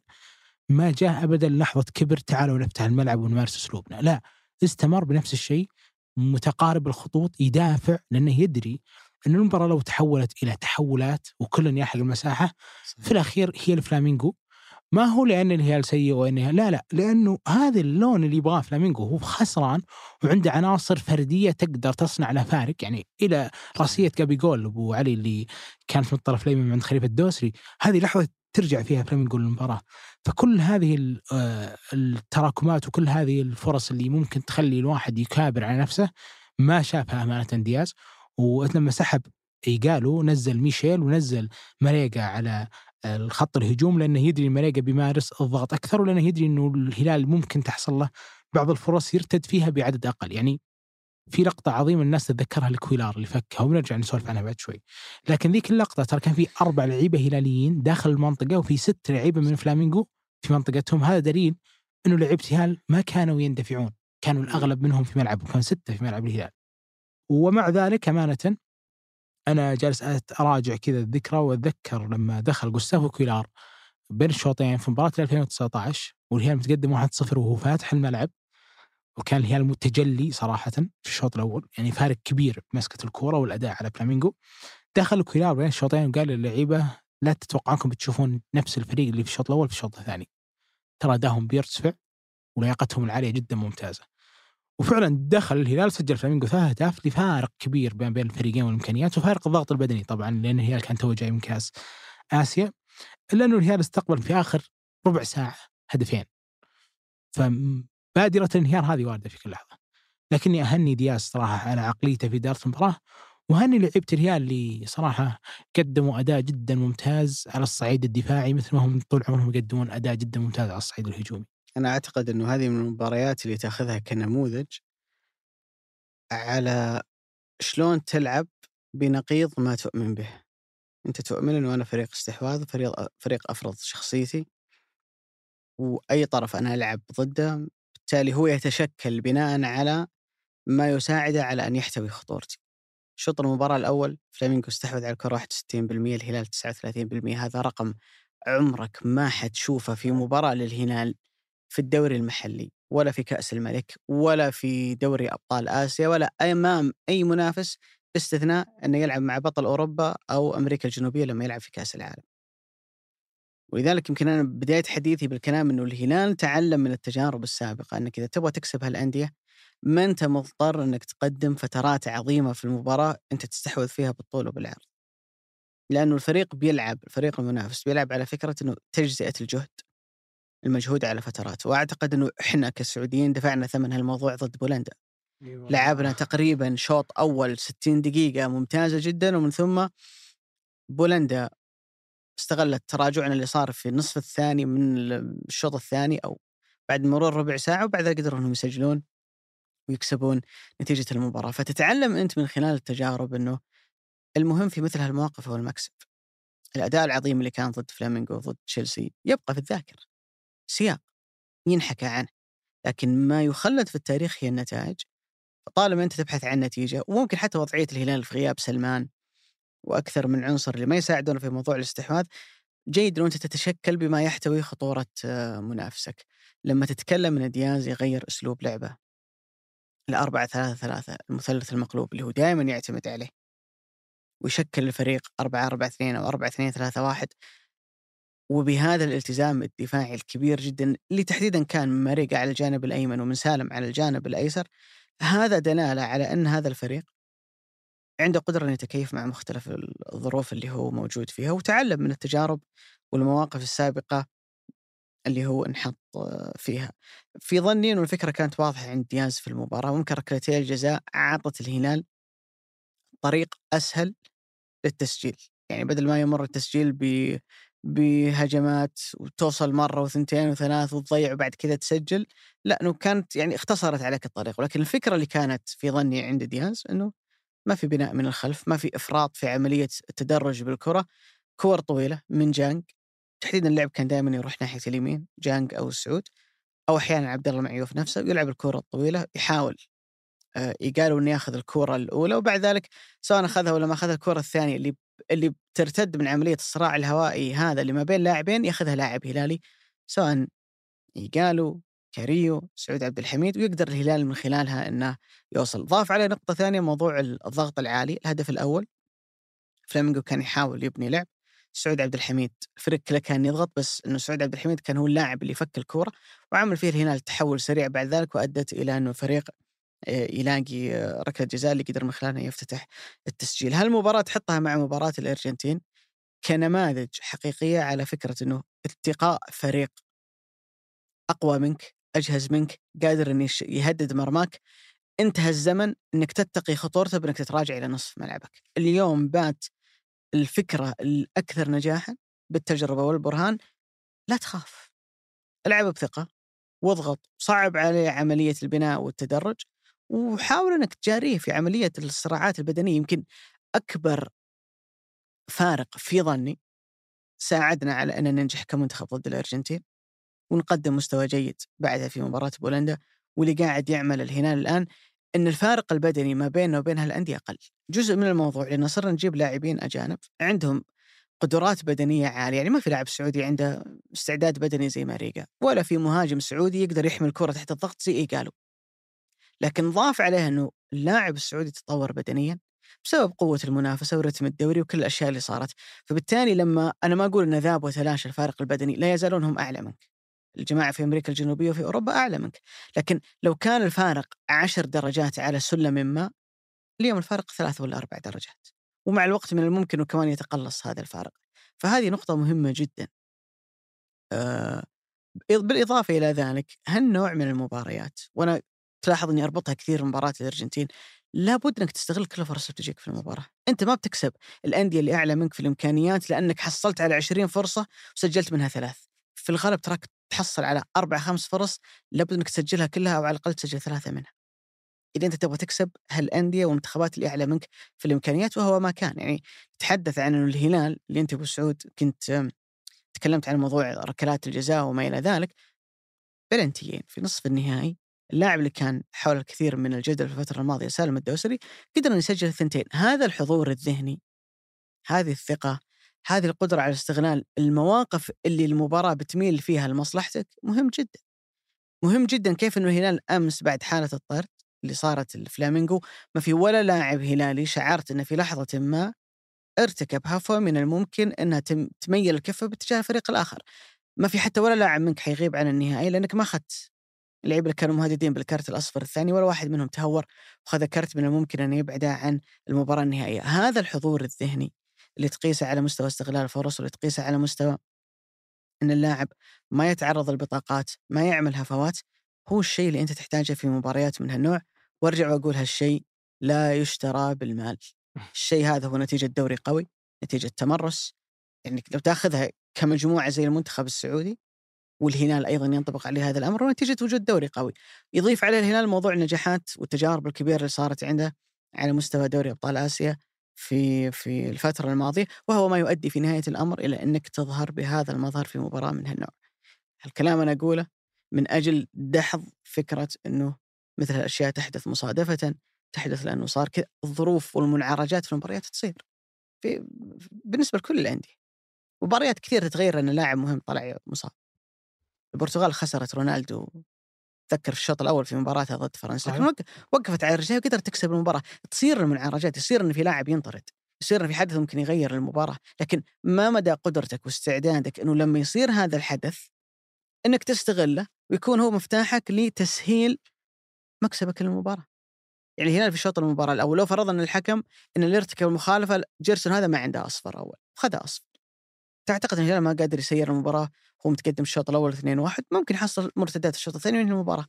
ما جاء ابدا لحظة كبر تعالوا نفتح الملعب ونمارس أسلوبنا. لا استمر بنفس الشيء متقارب الخطوط يدافع لأنه يدري أن المباراة لو تحولت إلى تحولات وكل يلحق المساحة صحيح. في الأخير هي الفلامينغو. ما هو لأن الهلال سيء وانها لا لا لأنه هذا اللون اللي يبغاه فلامينغو هو خسران وعنده عناصر فردية تقدر تصنع له فارق. يعني إلى رأسية جابي جول أبو علي اللي كانت من الطرف الأيمن عند خليفة الدوسري هذه لحظة ترجع فيها فلامينغو للمباراة. فكل هذه آه، التراكمات وكل هذه الفرص اللي ممكن تخلي الواحد يكابر على نفسه ما شافها أمانة دياز. ولما سحب ايجالو نزل ميشيل ونزل مريقا على الخط الهجوم لأنه يدري مريقا بيمارس الضغط أكثر ولأنه يدري إنه الهلال ممكن تحصل له بعض الفرص يرتد فيها بعدد أقل يعني في لقطة عظيمة الناس تتذكرها الكويلار اللي فكها وبنرجع نسولف عنها بعد شوي. لكن ذيك اللقطة ترى كان في أربع لعيبة هلاليين داخل المنطقة وفي ست لعيبة من فلامينغو في منطقتهم هذا دليل أنه لعيبة هلال ما كانوا يندفعون كانوا الأغلب منهم في ملعب وكان ستة في ملعب الهلال. ومع ذلك أمانة أنا جالس أراجع كذا الذكرى وأتذكر لما دخل جوستافو كويلار بين الشوطين في مباراة 2019 والهلال متقدم 1-0 وهو فاتح الملعب. وكان الهلال متجلي صراحة في الشوط الأول يعني فارق كبير بمسكة الكورة والأداء على فلامينغو. دخل كويلار بين الشوطين وقال للعيبة لا تتوقعوا أنكم بتشوفون نفس الفريق اللي في الشوط الأول في الشوط الثاني. ترى أداهم بيرتفع ولياقتهم العالية جدا ممتازة. وفعلا دخل الهلال سجل فلامينغو ثلاث أهداف لفارق كبير بين بين الفريقين والإمكانيات وفارق الضغط البدني طبعا لأن الهلال كان تو جاي من كاس آسيا الا انه الهلال استقبل في آخر ربع ساعة هدفين فبادرة الانهيار هذه واردة في كل لحظة لكني أهني دياس صراحة على عقليته في إدارة المباراة وهني لعيبة الهلال اللي صراحة قدموا أداء جدا ممتاز على الصعيد الدفاعي مثل ما هم طول عمرهم يقدمون أداء جدا ممتاز على الصعيد الهجومي. أنا أعتقد إنه هذه من المباريات اللي تأخذها كنموذج على شلون تلعب بنقيض ما تؤمن به. أنت تؤمن انه أنا فريق استحواذ فريق فريق أفرض شخصيتي وأي طرف أنا ألعب ضده بالتالي هو يتشكل بناء على ما يساعده على أن يحتوي خطورتي. شوط المباراة الأول فلامينغو استحوذ على الكرة 61% الهلال 39% هذا رقم عمرك ما حتشوفه في مباراة للهلال في الدوري المحلي ولا في كأس الملك ولا في دوري أبطال آسيا ولا أمام أي منافس باستثناء أنه يلعب مع بطل أوروبا أو أمريكا الجنوبية لما يلعب في كأس العالم. ولذلك يمكن أنا بداية حديثي بالكلام أنه الهلال تعلم من التجارب السابقة أنك إذا تبغى تكسب هالأندية ما أنت مضطر أنك تقدم فترات عظيمة في المباراة أنت تستحوذ فيها بالطول وبالعرض. لأنه الفريق بيلعب الفريق المنافس بيلعب على فكرة أنه تجزئة الجهد. المجهود على فترات. وأعتقد إنه إحنا كسعوديين دفعنا ثمن هالموضوع ضد بولندا. لعبنا تقريبا شوط أول 60 دقيقة ممتازة جدا ومن ثم بولندا استغلت تراجعنا اللي صار في النصف الثاني من الشوط الثاني أو بعد مرور ربع ساعة وبعد ذلك قدروا إنهم يسجلون ويكسبون نتيجة المباراة. فتتعلم أنت من خلال التجارب إنه المهم في مثل هالمواقف هو المكسب. الأداء العظيم اللي كان ضد فلامينغو ضد تشيلسي يبقى في الذاكرة. سياق ينحكى عنه لكن ما يخلد في التاريخ هي النتائج. طالما أنت تبحث عن نتيجة وممكن حتى وضعية الهلال في غياب سلمان وأكثر من عنصر اللي ما يساعدون في موضوع الاستحواذ جيد انه أنت تتشكل بما يحتوي خطورة آه، منافسك. لما تتكلم إن دياز يغير أسلوب لعبه. الأربعة ثلاثة ثلاثة المثلث المقلوب اللي هو دائما يعتمد عليه. ويشكل الفريق أربعة أربعة اثنين أو أربعة اثنين ثلاثة واحد. وبهذا الالتزام الدفاعي الكبير جدا اللي تحديدا كان من مريق على الجانب الأيمن ومن سالم على الجانب الأيسر هذا دلالة على أن هذا الفريق عنده قدرة ان يتكيف مع مختلف الظروف اللي هو موجود فيها وتعلم من التجارب والمواقف السابقة اللي هو انحط فيها. في ظني إنه الفكرة كانت واضحة عند دياز في المباراة ممكن ركلتي الجزاء اعطت الهلال طريق أسهل للتسجيل، يعني بدل ما يمر التسجيل ب بهجمات وتوصل مرة وثنتين وثلاث وتضيع وبعد كذا تسجل. لا إنه كانت يعني اختصرت عليك الطريق. ولكن الفكرة اللي كانت في ظني عند دياز إنه ما في بناء من الخلف ما في إفراط في عملية التدرج بالكرة. كور طويلة من جانج. تحديدا اللعب كان دائما يروح ناحية اليمين جانج أو السعود. أو أحيانا عبد الله معيوف نفسه يلعب الكرة الطويلة يحاول آه، يقالوا إنه ياخذ الكرة الأولى وبعد ذلك سواء أخذها ولا ما أخذها الكرة الثانية اللي اللي بترتد من عملية الصراع الهوائي هذا اللي ما بين لاعبين ياخذها لاعب هلالي سواء ايجالو كاريو سعود عبد الحميد ويقدر الهلال من خلالها إنه يوصل. ضاف عليه نقطة ثانية موضوع الضغط العالي الهدف الأول. فلامينجو كان يحاول يبني لعب. سعود عبد الحميد الفريق كله كان يضغط بس إنه سعود عبد الحميد كان هو اللاعب اللي فك الكوره وعمل فيه الهلال تحول سريع بعد ذلك وأدت إلى إنه الفريق يلاقي آه، ركلة جزاء اللي قدر من خلالها يفتتح التسجيل. هل المباراة تحطها مع مباراة الأرجنتين كنماذج حقيقية على فكرة إنه التقاء فريق أقوى منك أجهز منك قادر إنه يهدد مرماك؟ انتهى الزمن إنك تتقي خطورته بإنك تتراجع إلى نصف ملعبك. اليوم بات الفكرة الأكثر نجاحا بالتجربة والبرهان لا تخاف. العب بثقة واضغط صعب عليه عملية البناء والتدرج وحاول إنك تجاريه في عملية الصراعات البدنية يمكن أكبر فارق في ظني ساعدنا على أن ننجح كمنتخب ضد الأرجنتين ونقدم مستوى جيد بعدها في مباراة بولندا واللي قاعد يعمل الهلال الآن إن الفارق البدني ما بيننا وبين هالانديه أقل. جزء من الموضوع لأن صرنا نجيب لاعبين أجانب عندهم قدرات بدنية عالية، يعني ما في لاعب سعودي عنده استعداد بدني زي ماريجا، ولا في مهاجم سعودي يقدر يحمل الكره تحت الضغط زي إيجالو. لكن ضاف عليه إنه اللاعب السعودي تطور بدنيا بسبب قوة المنافسة ورتم الدوري وكل الأشياء اللي صارت. فبالتالي لما أنا ما أقول أن ذاب وتلاشى الفارق البدني لا يزالون هم أعلى منك. الجماعة في أمريكا الجنوبية وفي أوروبا أعلى منك. لكن لو كان الفارق عشر درجات على سلم ما اليوم الفارق ثلاث ولا أربع درجات. ومع الوقت من الممكن كمان يتقلص هذا الفارق. فهذه نقطة مهمة جدا. آه بالإضافة إلى ذلك هالنوع من المباريات وأنا تلاحظ إني أربطها كثير بمباراه الأرجنتين لابد إنك تستغل كل الفرص اللي تجيك في المباراة، أنت ما بتكسب الأندية اللي أعلى منك في الإمكانيات لأنك حصلت على 20 فرصة وسجلت منها ثلاث. في الغالب تراك تحصل على أربع خمس فرص لابد إنك تسجلها كلها أو على الأقل تسجل ثلاثة منها. إذا أنت تبغى تكسب هالأندية والمنتخبات اللي أعلى منك في الإمكانيات وهو ما كان يعني تحدث عن إنه الهلال اللي أنت أبو سعود كنت تكلمت عن موضوع ركلات الجزاء وما إلى ذلك بلنتيين في نصف النهائي اللاعب اللي كان حول الكثير من الجدل في الفترة الماضية سالم الدوسري قدر أن يسجل الثنتين. هذا الحضور الذهني هذه الثقة هذه القدرة على استغلال المواقف اللي المباراة بتميل فيها لمصلحتك مهم جدا. مهم جدا كيف أنه الهلال أمس بعد حالة الطرد اللي صارت الفلامينغو ما في ولا لاعب هلالي شعرت أنه في لحظة ما ارتكب هفوة من الممكن أنها تميل الكفة باتجاه الفريق الآخر. ما في حتى ولا لاعب منك حيغيب عن النهائي لأنك ما أخذت اللعيبه اللي كانوا مهددين بالكرت الأصفر الثاني ولا واحد منهم تهور وخذ كرت من الممكن أن يبعده عن المباراة النهائية، هذا الحضور الذهني اللي تقيسه على مستوى استغلال الفرص واللي تقيسه على مستوى إن اللاعب ما يتعرض للبطاقات، ما يعمل هفوات، هو الشيء اللي أنت تحتاجه في مباريات من هالنوع، وأرجع وأقول هالشيء لا يشترى بالمال. الشيء هذا هو نتيجة دوري قوي، نتيجة تمرس، يعني لو تاخذها كمجموعة زي المنتخب السعودي والهلال أيضا ينطبق عليه هذا الأمر ونتيجة وجود دوري قوي. يضيف عليه الهلال موضوع النجاحات والتجارب الكبيرة اللي صارت عنده على مستوى دوري أبطال آسيا في في الفترة الماضية وهو ما يؤدي في نهاية الأمر إلى أنك تظهر بهذا المظهر في مباراة من هالنوع. الكلام أنا أقوله من أجل دحض فكرة إنه مثل الاشياء تحدث مصادفة تحدث لأنه صار كذا الظروف والمنعرجات في المباريات تصير في بالنسبة لكل الأندية مباريات كثير تتغير ان لاعب مهم طلع مصاب البرتغال خسرت رونالدو. تذكر في الشوط الأول في مباراتها ضد فرنسا لكن وقفت على رجليها وقدرت تكسب المباراة. تصير المنعرجات يصير إن في لاعب ينطرد يصير في حدث ممكن يغير المباراة. لكن ما مدى قدرتك واستعدادك إنه لما يصير هذا الحدث إنك تستغله ويكون هو مفتاحك لتسهيل مكسبك للمباراة؟ يعني هنا في شوط المباراة الأول لو فرضنا الحكم إن اللي ارتكب المخالفة جيرسون هذا ما عنده أصفر أول خذ أصفر. تعتقد ان الهلال ما قادر يسير المباراة هو متقدم الشوط الأول 2-1 ممكن يحصل مرتدات الشوط الثاني من المباراة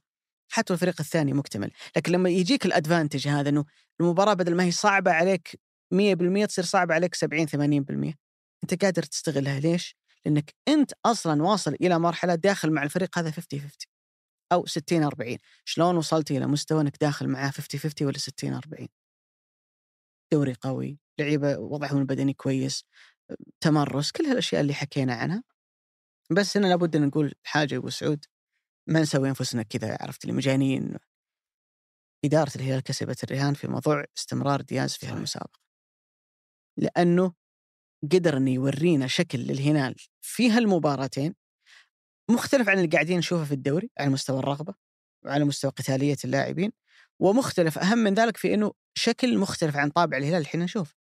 حتى الفريق الثاني مكتمل. لكن لما يجيك الأدفانتج هذا إنه المباراة بدل ما هي صعبة عليك 100% تصير صعبة عليك 70 80% أنت قادر تستغلها. ليش؟ لأنك أنت أصلا واصل إلى مرحلة داخل مع الفريق هذا 50 50 أو 60 40 شلون وصلت إلى مستوى إنك داخل معاه 50 50 ولا 60 40 دوري قوي لعيبة وضعهم البدني كويس. تمرس كل هالأشياء اللي حكينا عنها. بس هنا لابد إن نقول حاجة أبو سعود ما نسوي أنفسنا كذا عرفت اللي مجانين. إدارة الهلال كسبت الرهان في موضوع استمرار دياز في هالمسابقة. لأنه قدر إنه يورينا شكل للهلال في هالمباراتين مختلف عن اللي قاعدين نشوفه في الدوري على مستوى الرغبة وعلى مستوى قتالية اللاعبين ومختلف أهم من ذلك في إنه شكل مختلف عن طابع الهلال الحين نشوف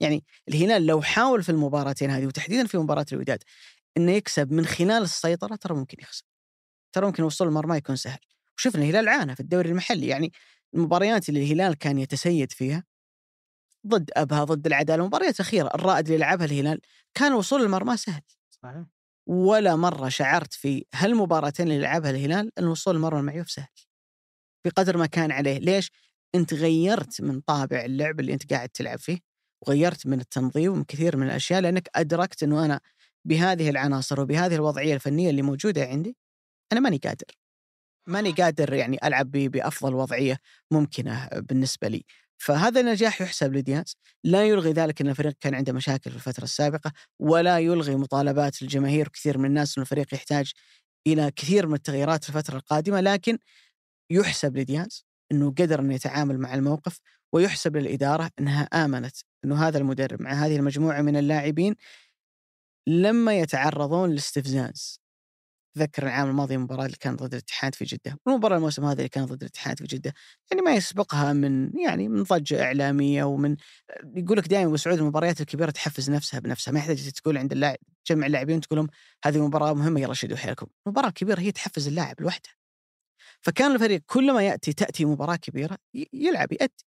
يعني الهلال لو حاول في المباراتين هذه وتحديدا في مباراة الوداد إنه يكسب من خلال السيطرة ترى ممكن يخسر. ترى ممكن وصول المرمى يكون سهل. وشفنا الهلال عانى في الدوري المحلي يعني المباريات اللي الهلال كان يتسيد فيها ضد أبها ضد العدالة المباريات الاخيره الرائد اللي لعبها الهلال كان وصول المرمى سهل. صحيح. ولا مرة شعرت في هالمباراتين اللي لعبها الهلال إن وصول المرمى المعيوف سهل. بقدر ما كان عليه. ليش؟ أنت غيرت من طابع اللعب اللي أنت قاعد تلعب فيه. وغيرت من التنظيم ومن كثير من الأشياء لأنك أدركت إنه أنا بهذه العناصر وبهذه الوضعية الفنية اللي موجودة عندي أنا ماني قادر. ماني قادر يعني ألعب بأفضل وضعية ممكنة بالنسبة لي. فهذا النجاح يحسب لدياز لا يلغي ذلك إن الفريق كان عنده مشاكل في الفترة السابقة ولا يلغي مطالبات الجماهير وكثير من الناس ان الفريق يحتاج إلى كثير من التغييرات في الفترة القادمة لكن يحسب لدياز إنه قدر إنه يتعامل مع الموقف ويحسب للإدارة إنها آمنت إنه هذا المدرب مع هذه المجموعة من اللاعبين لما يتعرضون لاستفزاز تذكر العام الماضي المباراة اللي كانت ضد الاتحاد في جدة، والمباراة الموسم هذا اللي كانت ضد الاتحاد في جدة، يعني ما يسبقها من يعني من ضجة إعلامية ومن يقول لك دائما ابو سعود المباريات الكبيرة تحفز نفسها بنفسها، ما يحتاج تقول عند اللاعب تجمع اللاعبين تقول لهم هذه مباراة مهمة يلا شدوا حيلكم، المباراة الكبيرة هي تحفز اللاعب لوحده. فكان الفريق كل ما يأتي تأتي مباراة كبيرة يلعب يأدي.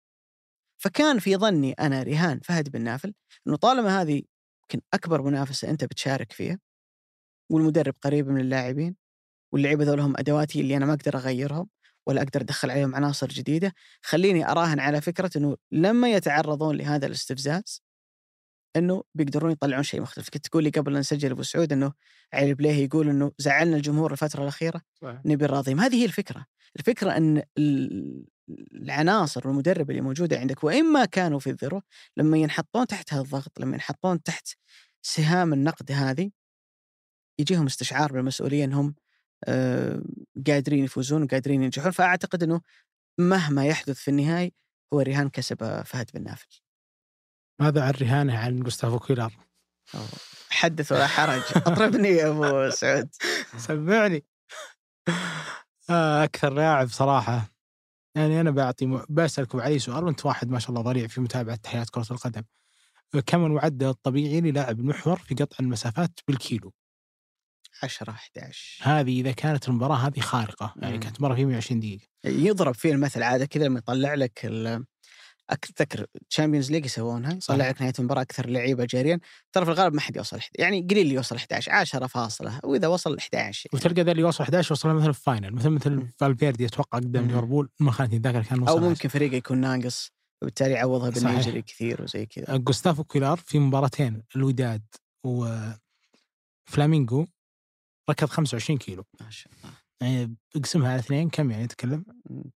فكان في ظني أنا رهان فهد بن نافل أنه طالما هذه يمكن أكبر منافسة أنت بتشارك فيها والمدرب قريب من اللاعبين واللعيبة ذول هم أدواتي اللي أنا ما أقدر أغيرهم ولا أقدر أدخل عليهم عناصر جديدة خليني أراهن على فكرة إنه لما يتعرضون لهذا الاستفزاز إنه بيقدرون يطلعون شيء مختلف. كنت تقول لي قبل لا نسجل أبو سعود إنه علي بليه يقول إنه زعلنا الجمهور الفترة الأخيرة نبي نراضيهم. هذه هي الفكرة. الفكرة إن ال- العناصر والمدرب اللي موجودة عندك واما كانوا في الذروه لما ينحطون تحت هذا الضغط لما ينحطون تحت سهام النقد هذه يجيهم استشعار بالمسؤولية إنهم آه، قادرين يفوزون وقادرين ينجحون. فأعتقد إنه مهما يحدث في النهاية هو رهان كسب فهد بن نافل. ماذا عن رهانه عن جوستافو كويلار؟ أو حدث ولا حرج. أطربني يا أبو سعود. سمعني. آه، أكثر لاعب صراحة. يعني أنا بعطي م... بسألكم علي سؤال وأنت واحد ما شاء الله ضليع في متابعة حياة كرة القدم. كم المعدل الطبيعي للاعب المحور في قطع المسافات بالكيلو؟ 10 11 هذه إذا كانت المباراة هذه خارقة يعني مم. كانت مرة في 120 دقيقة. يضرب فيه المثل عادة كذا لما يطلع لك اذكر Champions League يسوونها صحيح. يطلع لك نهايه المباراه أكثر لعيبة جاريا ترى في الغالب ما حد يوصل 11 يعني قليل اللي يوصل 11 10 فاصلة وإذا وصل 11 وتلقى ذا اللي يوصل 11 وصل مثلا في final مثل مثل. فالفيردي أتوقع قدام. ليفربول ما خانتني الذاكره كان وصل أو 10. ممكن فريقه يكون ناقص وبالتالي يعوضها. بانه يجري كثير وزي كذا جوستافو كويلار في مباراتين الوداد وفلامينغو ركض 25 كيلو ما شاء الله يعني اقسمها على اثنين كم يعني نتكلم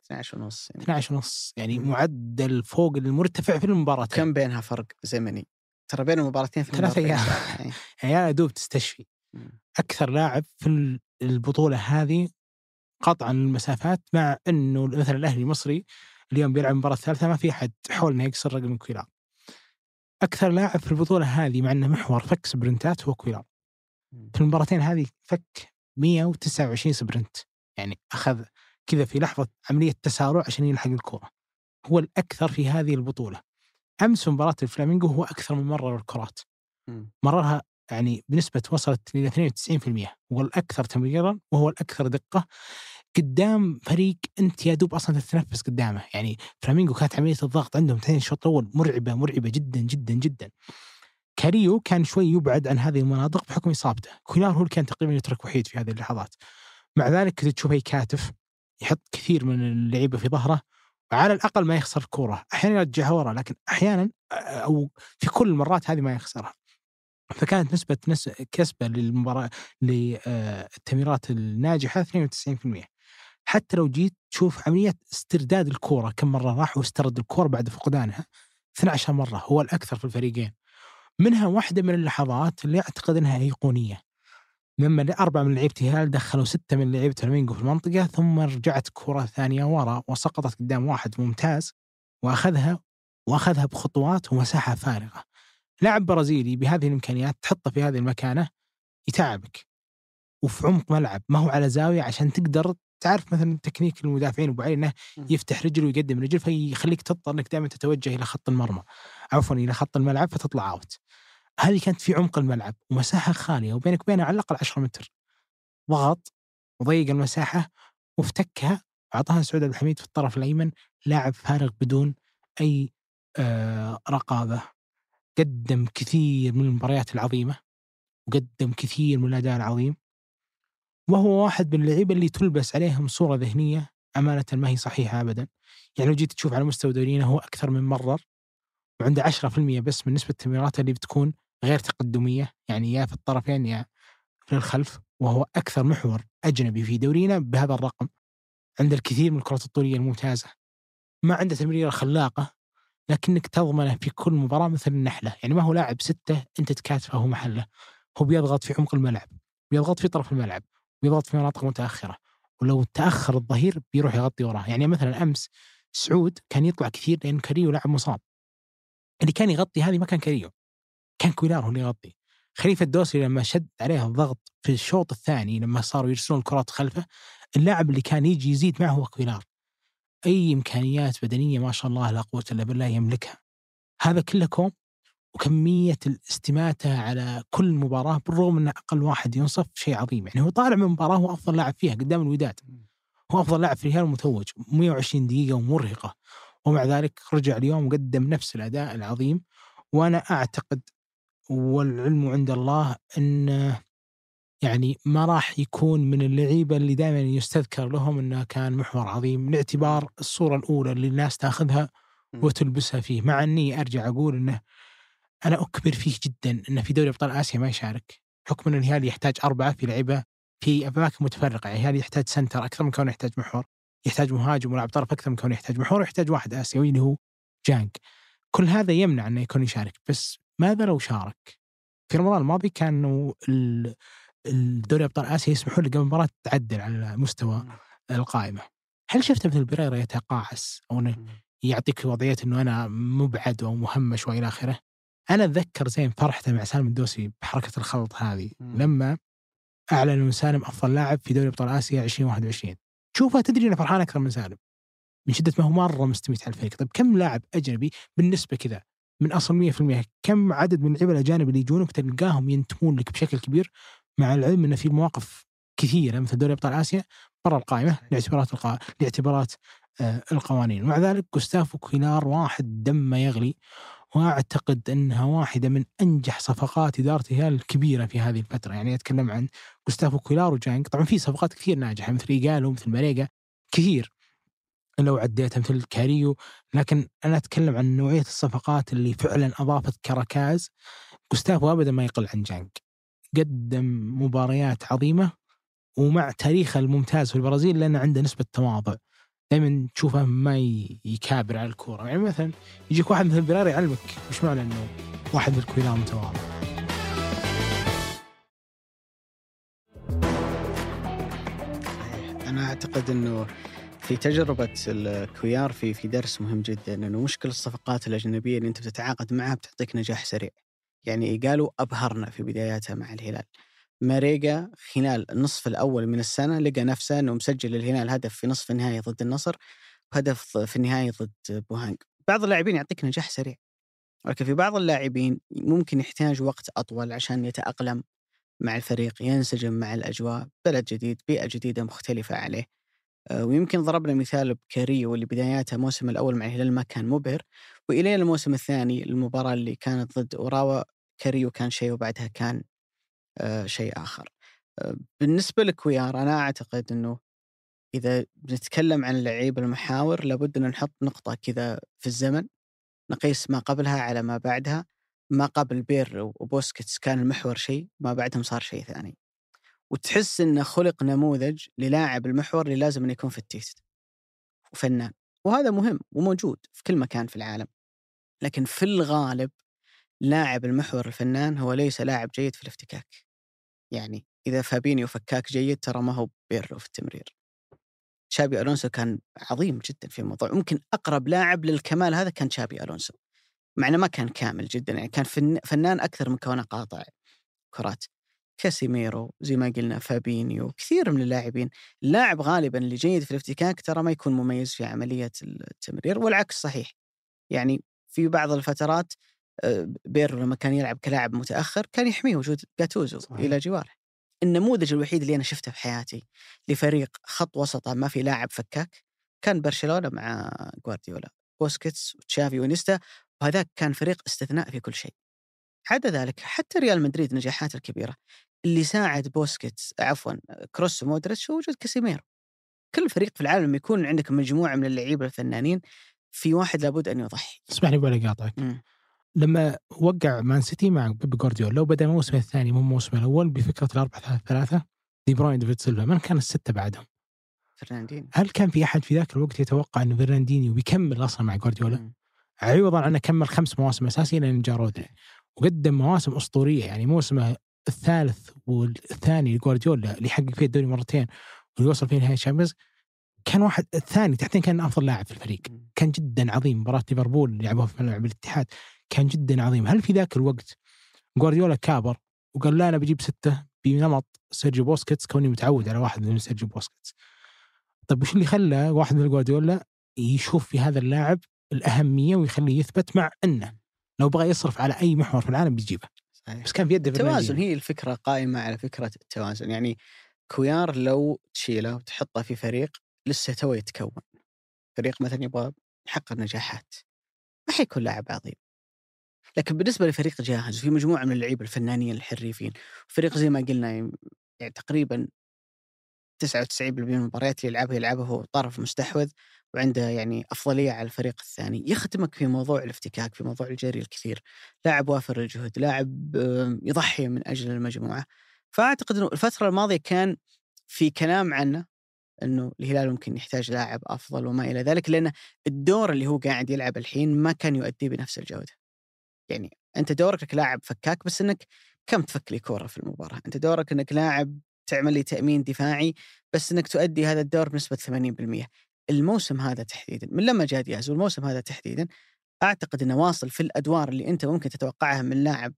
12 ونص يعني. 12 ونص يعني. معدل فوق المرتفع في المباراة كم بينها فرق زمني ترى بين المباراتين في ثلاث 48 أيام. ساعة. يعني. يا دوب تستشفي. أكثر لاعب في ال- البطولة هذه قطعا المسافات مع إنه مثلا الأهلي المصري اليوم بيلعب المباراة الثالثة ما في أحد حول انه يكسر رقم كويلار أكثر لاعب في البطولة هذه مع إنه محور فك سبرنتات هو كويلار. في المباراتين هذه فك 129 sprint. يعني أخذ كذا في لحظة عملية تسارع عشان يلحق الكره هو الأكثر في هذه البطولة. أمس مباراة الفلامينغو هو أكثر من مرر الكرات. مررها يعني بنسبة وصلت إلى 92% هو الأكثر تمريرا وهو الأكثر دقة قدام فريق أنت يا دوب أصلا تتنفس قدامه. يعني فلامينغو كانت عملية الضغط عندهم تاني الشوط الأول مرعبة مرعبة جدا جدا جدا. كاريو كان شوي يبعد عن هذه المناطق بحكم إصابته. كويلار هو اللي كان تقريبا يترك وحيد في هذه اللحظات. مع ذلك كنت تشوفه يكاتف يحط كثير من اللعيبة في ظهره وعلى الأقل ما يخسر الكوره أحيانا يرجعها ورا لكن أحيانا أو في كل المرات هذه ما يخسرها. فكانت نسبة نس... كسبة للمباراة للتمريرات الناجحة 92% حتى لو جيت تشوف عملية استرداد الكورة كم مرة راح واسترد الكورة بعد فقدانها؟ 12 مرة هو الأكثر في الفريقين. منها واحدة من اللحظات اللي أعتقد أنها أيقونية. لما أربعة من لعيبة الهلال دخلوا ستة من لعيبة فلامينغو في المنطقة ثم رجعت كرة ثانية ورا وسقطت قدام واحد ممتاز وأخذها وأخذها بخطوات ومساحة فارغة. لاعب برازيلي بهذه الإمكانيات تحطه في هذه المكانة يتعبك. وفي عمق ملعب ما هو على زاوية عشان تقدر تعرف مثلا تكنيك المدافعين ابو علي انه. يفتح رجل ويقدم رجل فيخليك تضطر إنك دائما تتوجه إلى خط المرمى. عفوا إلى خط الملعب فتطلع out هذه كانت في عمق الملعب ومساحة خالية وبينك وبينها على الأقل 10 متر؟ ضغط وضيق المساحة وافتكها أعطاها سعود عبد الحميد في الطرف الأيمن لاعب فارغ بدون أي آه رقابة. قدم كثير من المباريات العظيمة وقدم كثير من الأداء العظيم. وهو واحد من اللعيبة اللي تلبس عليهم صورة ذهنية أمانة ما هي صحيحة ابدا. يعني لو جيت تشوف على مستوى دورينا هو أكثر من مرر وعنده 10% بس من نسبة التمريرات اللي بتكون غير تقدمية يعني يا في الطرفين يا في الخلف وهو أكثر محور أجنبي في دورينا بهذا الرقم عنده الكثير من الكرات الطولية الممتازة. ما عنده تمريرة خلاقة لكنك تضمنه في كل مباراة مثل النحلة. يعني ما هو لاعب ستة أنت تكاتفه هو محله. هو بيضغط في عمق الملعب بيضغط في طرف الملعب بيضغط في مناطق متأخرة ولو تأخر الظهير بيروح يغطي وراه. يعني مثلا أمس سعود كان يطلع كثير لأن كريو لاعب مصاب. اللي كان يغطي هذه ما كان كريو كان كويلار هو اللي يغطي. خليفة الدوسري لما شد عليه الضغط في الشوط الثاني لما صاروا يرسلون الكرات خلفه اللاعب اللي كان يجي يزيد معه هو كويلار أي إمكانيات بدنية ما شاء الله لا قوة إلا بالله يملكها. هذا كله كوم وكمية الاستماتة على كل مباراة بالرغم إن أقل واحد ينصف شيء عظيم. يعني هو طالع من مباراة هو أفضل لاعب فيها قدام الوداد. هو أفضل لاعب في الهلال متوج 120 دقيقة ومرهقة. ومع ذلك رجع اليوم وقدم نفس الأداء العظيم. وأنا أعتقد والعلم عند الله إن يعني ما راح يكون من اللعيبة اللي دائما يستذكر لهم إنه كان محور عظيم لاعتبار الصورة الأولى اللي الناس تأخذها وتلبسها فيه. مع إني أرجع أقول إنه أنا أكبر فيه جدا انه في دوري أبطال آسيا ما يشارك. حكم إن الهلال يحتاج أربعة في لعيبة في أماكن متفرقة. يعني الهلال يحتاج سنتر أكثر من كونه يحتاج محور يحتاج مهاجم ولاعب طرف أكثر من كونه يحتاج محور ويحتاج واحد آسيوي اللي هو جانج كل هذا يمنع إنه يكون يشارك. بس ماذا لو شارك؟ في رمضان الماضي كانوا الدوري أبطال آسيا يسمحون لك قبل المباراة تعدل على مستوى القائمة. هل شفت مثل بريرا يتقاعس أو إنه يعطيك وضعية إنه أنا مبعد أو مهمش وإلى آخره؟ أنا أتذكر زين فرحته مع سالم الدوسي بحركة الخلط هذه لما أعلن إنه سالم أفضل لاعب في دوري أبطال آسيا 2021 شوفها تدري إنه فرحان أكثر من سالم من شدة ما هو مرة مستميت على الفريق طيب كم لاعب أجنبي بالنسبة كذا من أصل 100% كم عدد من اللعيبه الأجانب اللي يجونك تلقاهم ينتمون لك بشكل كبير مع العلم انه في مواقف كثيرة مثل دوري أبطال آسيا برا القائمة لاعتبارات القا... لاعتبارات آه القوانين. ومع ذلك جوستافو كويلار واحد دمه يغلي. وأعتقد أنها واحدة من أنجح صفقات إدارة الهلال الكبيرة في هذه الفترة. يعني أتكلم عن جوستافو كويلار وجانج. طبعا في صفقات كثير ناجحة مثل إيجالو مثل ماريجا. كثير. لو عديتها مثل كاريو لكن أنا أتكلم عن نوعية الصفقات اللي فعلا أضافت كركائز. جوستافو ابدا ما يقل عن جانج قدم مباريات عظيمة ومع تاريخه الممتاز في البرازيل لأنه عنده نسبة تواضع. دائما تشوفه ما يكابر على الكورة. يعني مثلا يجيك واحد مثل بيريرا يعلمك وش معنى إنه واحد من الكويلار متواضع. أنا أعتقد إنه في تجربة الكويار في في درس مهم جدا إنه مشكلة الصفقات الأجنبية اللي أنت بتتعاقد معها بتعطيك نجاح سريع. يعني إيجالو أبهرنا في بداياتها مع الهلال. ماريجا خلال النصف الأول من السنة لقى نفسه إنه مسجل الهلال هدف في نصف النهائي ضد النصر وهدف في النهائي ضد بوهانج. بعض اللاعبين يعطيك نجاح سريع. ولكن في بعض اللاعبين ممكن يحتاج وقت أطول عشان يتأقلم مع الفريق ينسجم مع الأجواء بلد جديد بيئة جديدة مختلفة عليه ويمكن ضربنا مثال بكاريو واللي بداياتها الموسم الأول مع الهلال ما كان مبهر والين الموسم الثاني المباراة اللي كانت ضد أوراوا كاريو كان شيء وبعدها كان آه، شيء آخر. آه، بالنسبة لكويار أنا أعتقد إنه إذا بنتكلم عن لعيب المحاور لابد أن نحط نقطة كذا في الزمن نقيس ما قبلها على ما بعدها ما قبل بيرلو وبوسكيتس كان المحور شيء ما بعدهم صار شيء ثاني. وتحس إنه خلق نموذج للاعب المحور اللي لازم إنه يكون في ال taste. وفنان. وهذا مهم وموجود في كل مكان في العالم. لكن في الغالب لاعب المحور الفنان هو ليس لاعب جيد في الافتكاك. يعني إذا فابينيو فكاك جيد ترى ما هو بيرلو في التمرير. شابي ألونسو كان عظيم جدا في الموضوع. ممكن أقرب لاعب للكمال هذا كان شابي ألونسو. مع إنه ما كان كامل جدا. يعني كان فنان أكثر من كونه قاطع كرات. كاسيميرو زي ما قلنا فابينيو كثير من اللاعبين. اللاعب غالبا اللي جيد في الافتكاك ترى ما يكون مميز في عملية التمرير والعكس صحيح. يعني في بعض الفترات آه، بيرلو لما كان يلعب كلاعب متأخر كان يحميه وجود جاتوزو صحيح. إلى جواره. النموذج الوحيد اللي أنا شفته في حياتي لفريق خط وسطه ما في لاعب فكاك كان برشلونة مع جوارديولا بوسكيتس وتشافي وإنيستا وهذاك كان فريق استثناء في كل شيء. عدا ذلك حتى ريال مدريد نجاحاته الكبيرة اللي ساعد بوسكيتس عفوا كروس ومودريتش هو وجود كاسيميرو. كل فريق في العالم يكون عندك مجموعة من اللعيبة الفنانين في واحد لابد أن يضحي. اسمح لي ولا قاطعك لما وقع مان سيتي مع بيب جوارديولا لو بدأ الموسم الثاني مو الموسم الأول بفكرة الأربعة ثلاثة ثلاثة دي بروين ديفيد سيلفا من كان الستة بعدهم؟ فرناندينيو هل كان في أحد في ذاك الوقت يتوقع أن فرناندينيو بيكمل أصلا مع جوارديولا؟ عوضا عنه كمل خمس مواسم اساسيه لين جاء رودري وقدم مواسم أسطورية يعني موسمه الثالث والثاني لجوارديولا اللي حقق فيه الدوري مرتين واللي وصل فيه نهائي ال Champions كان واحد الثاني تحديدا كان أفضل لاعب في الفريق. كان جدا عظيم مباراة ليفربول اللي لعبوها في ملعب الاتحاد. كان جدا عظيم. هل في ذاك الوقت جوارديولا كابر وقال لا أنا بجيب ستة بنمط سيرجيو بوسكيتس كوني متعود على واحد من سيرجيو بوسكيتس. طيب وش اللي خلى واحد من جوارديولا يشوف في هذا اللاعب الأهمية ويخليه يثبت مع أنه لو بغى يصرف على أي محور في العالم بيجيبه. صحيح. بس كان في يده التوازن. هي الفكرة قائمة على فكرة التوازن. يعني كويار لو تشيله وتحطه في فريق لسه تو يتكون. فريق مثلا يبغى يحقق نجاحات. ما حيكون لاعب عظيم. لكن بالنسبة لفريق جاهز في مجموعة من اللعيبة الفنانين الحريفين. فريق زي ما قلنا يعني تقريبا 99% من المباريات اللي يلعبها يلعبها هو طرف مستحوذ وعنده يعني أفضلية على الفريق الثاني. يخدمك في موضوع الافتكاك في موضوع الجري الكثير. لاعب وافر الجهد لاعب يضحي من أجل المجموعة. فأعتقد إنه الفترة الماضية كان في كلام عنه إنه الهلال ممكن يحتاج لاعب أفضل وما إلى ذلك لأن الدور اللي هو قاعد يلعب الحين ما كان يؤديه بنفس الجودة. يعني أنت دورك لاعب فكاك بس إنك كم تفك لي كورة في المباراة، أنت دورك إنك لاعب تعمل لي تأمين دفاعي بس إنك تؤدي هذا الدور بنسبة 80%. الموسم هذا تحديدا من لما جاء دياز والموسم هذا تحديدا أعتقد إنه واصل في الأدوار اللي أنت ممكن تتوقعها من لاعب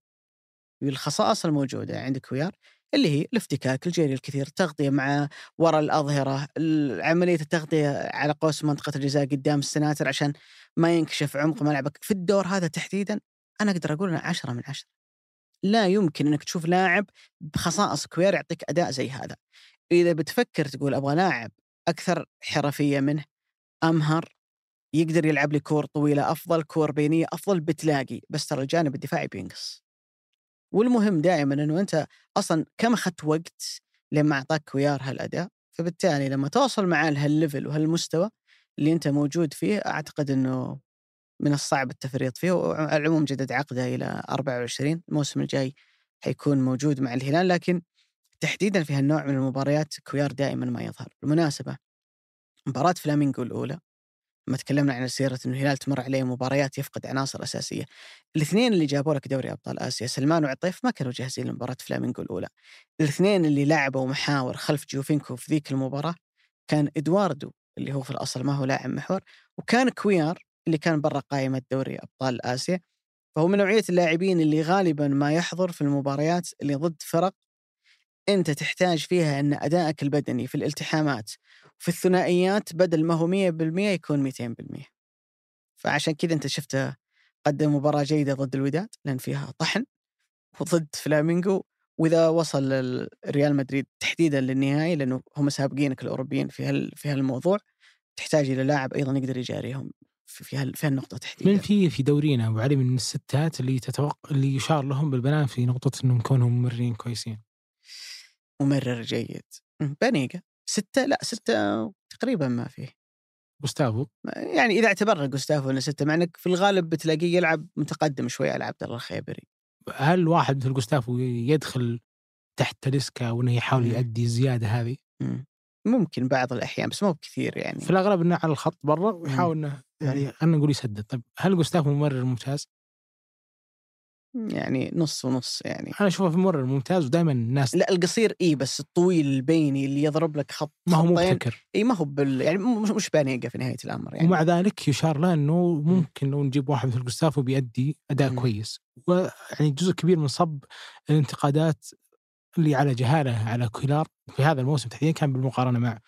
بالخصائص الموجودة عندك ويار اللي هي الافتكاك الجري الكثير التغطية مع وراء الأظهرة ال- عملية التغطية على قوس منطقة الجزاء قدام السناتر عشان ما ينكشف عمق ملعبك في الدور هذا تحديدا أنا أقدر أقول إنه 10 من 10 لا يمكن إنك تشوف لاعب بخصائص كوير يعطيك أداء زي هذا. إذا بتفكر تقول أبغى لاعب أكثر حرفية منه أمهر يقدر يلعب لي كور طويلة أفضل كور بينية أفضل بتلاقي. بس ترى الجانب الدفاعي بينقص. والمهم دائما إنه أنت أصلا كم أخذت وقت لما أعطاك كويار هالأداء؟ فبالتالي لما توصل معاه لهال level وهالمستوى اللي أنت موجود فيه أعتقد إنه من الصعب التفريط فيه وعلى العموم جدد عقده إلى 24 الموسم الجاي حيكون موجود مع الهلال لكن تحديدا في هالنوع من المباريات كويار دائما ما يظهر بالمناسبة مباراة فلامينغو الأولى لما تكلمنا عن سيرة إنه الهلال تمر عليه مباريات يفقد عناصر أساسية. الاثنين اللي جابوا لك دوري أبطال آسيا سلمان وعطيف ما كانوا جاهزين لمباراة فلامينغو الأولى. الاثنين اللي لعبوا محاور خلف جوفينكو في ذيك المباراة كان إدواردو اللي هو في الأصل ما هو لاعب محور وكان كويار اللي كان برا قائمة دوري أبطال آسيا. فهو من نوعية اللاعبين اللي غالبا ما يحضر في المباريات اللي ضد فرق أنت تحتاج فيها إن أدائك البدني في الالتحامات في الثنائيات بدل ما هو 100% يكون 200% فعشان كذا أنت شفته قدم مباراة جيدة ضد الوداد لأن فيها طحن وضد فلامينغو وإذا وصل ال- ريال مدريد تحديدا للنهائي لأنه هم سابقينك الأوروبيين في هال في هالموضوع تحتاج إلى لاعب أيضا يقدر يجاريهم في في, هالنقطة تحديدا. من في في دورينا أبو علي من الستات اللي تتوقع اللي يشار لهم بالبنان في نقطة إنهم كونهم ممرين كويسين. ممرر جيد. بانيجا. ستة لا ستة تقريبا ما فيه جوستافو يعني إذا اعتبرنا جوستافو أنه ستة مع أنك في الغالب بتلاقيه يلعب متقدم شوي على عبد الله الخيبري. هل واحد مثل جوستافو يدخل تحت تلسكا وإنه يحاول. يؤدي الزيادة هذه؟ مم. ممكن بعض الأحيان بس مو بكثير يعني. في الأغلب إنه على الخط برا ويحاول إنه يعني خلينا نقول يسدد. طيب هل جوستافو ممرر ممتاز؟ يعني نص ونص يعني. أنا أشوفه ممرر ممتاز ودائما الناس لا القصير اي بس الطويل البيني اللي يضرب لك خط ما هو مبتكر اي ما هو بال يعني مش مش بانيجا في نهاية الأمر يعني. ومع ذلك يشار له إنه ممكن لو نجيب واحد مثل جوستافو بيأدي أداء. كويس. ويعني جزء كبير من صب الانتقادات اللي على جهاله على كويلار في هذا الموسم تحديدا كان بالمقارنة مع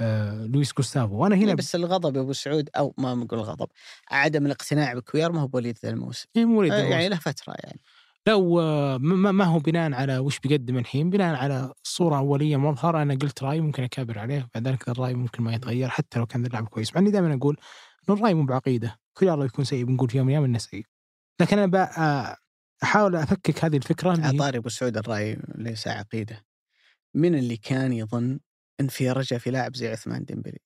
آه لويس جوستافو وأنا هنا إيه بس الغضب يا أبو سعود أو ما نقول الغضب عدم الاقتناع بكويار ما هو بوليد ذا الموسم. إيه مو وليد آه، الموسم. يعني له فترة يعني. لو آه، ما ما هو بناء على وش بيقدم الحين بناء على صورة أولية مظهره أنا قلت راي ممكن أكابر عليه بعد ذلك الرأي ممكن ما يتغير حتى لو كان اللاعب كويس. مع إني دائما أقول إنه الرأي مو بعقيدة. كل الله يكون سيء بنقول في يوم من الأيام إنه سيء لكن أنا أحاول أفكك هذه الفكرة عطاري أبو سعود الرأي ليس عقيدة. من اللي كان يظن إن في رجع في لاعب زي عثمان ديمبلي؟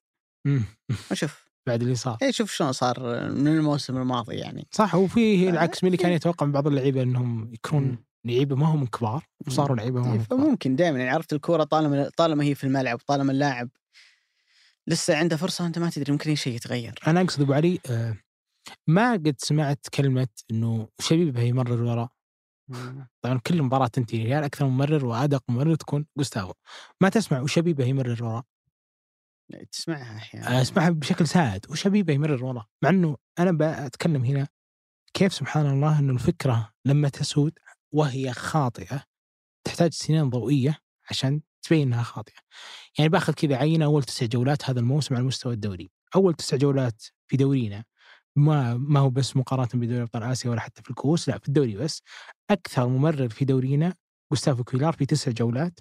مم. وشوف بعد اللي صار. اي شوف شلون صار من الموسم الماضي يعني. صح وفي آه، العكس من اللي كان إيه. يتوقع من بعض اللعيبة إنهم يكونون مم. لعيبة ما هم كبار وصاروا لعيبة ما هم إيه، كبار. فممكن دائما يعني عرفت الكورة طالما طالما هي في الملعب طالما اللاعب لسه عنده فرصة أنت ما تدري ممكن أي شيء يتغير. أنا أقصد أبو علي آه، ما قد سمعت كلمة إنه شبيبه يمرر وراء. طبعا كل مباراة تنتهي ريال أكثر ممرر وأدق ممرر تكون جوستافو. ما تسمع وشبيبه يمرر وراء؟ تسمعها أحيانا. أسمعها بشكل سائد وشبيبه يمرر وراء؟ مع إنه أنا بتكلم هنا كيف سبحان الله إنه الفكرة لما تسود وهي خاطئة تحتاج سنين ضوئية عشان تبين إنها خاطئة. يعني باخذ كذا عينة أول تسع جولات هذا الموسم على مستوى الدوري، أول تسع جولات في دورينا ما ما هو بس مقارنة بدوري أبطال آسيا ولا حتى في الكؤوس لا في الدوري بس. أكثر ممرر في دورينا جوستافو كويلار في تسع جولات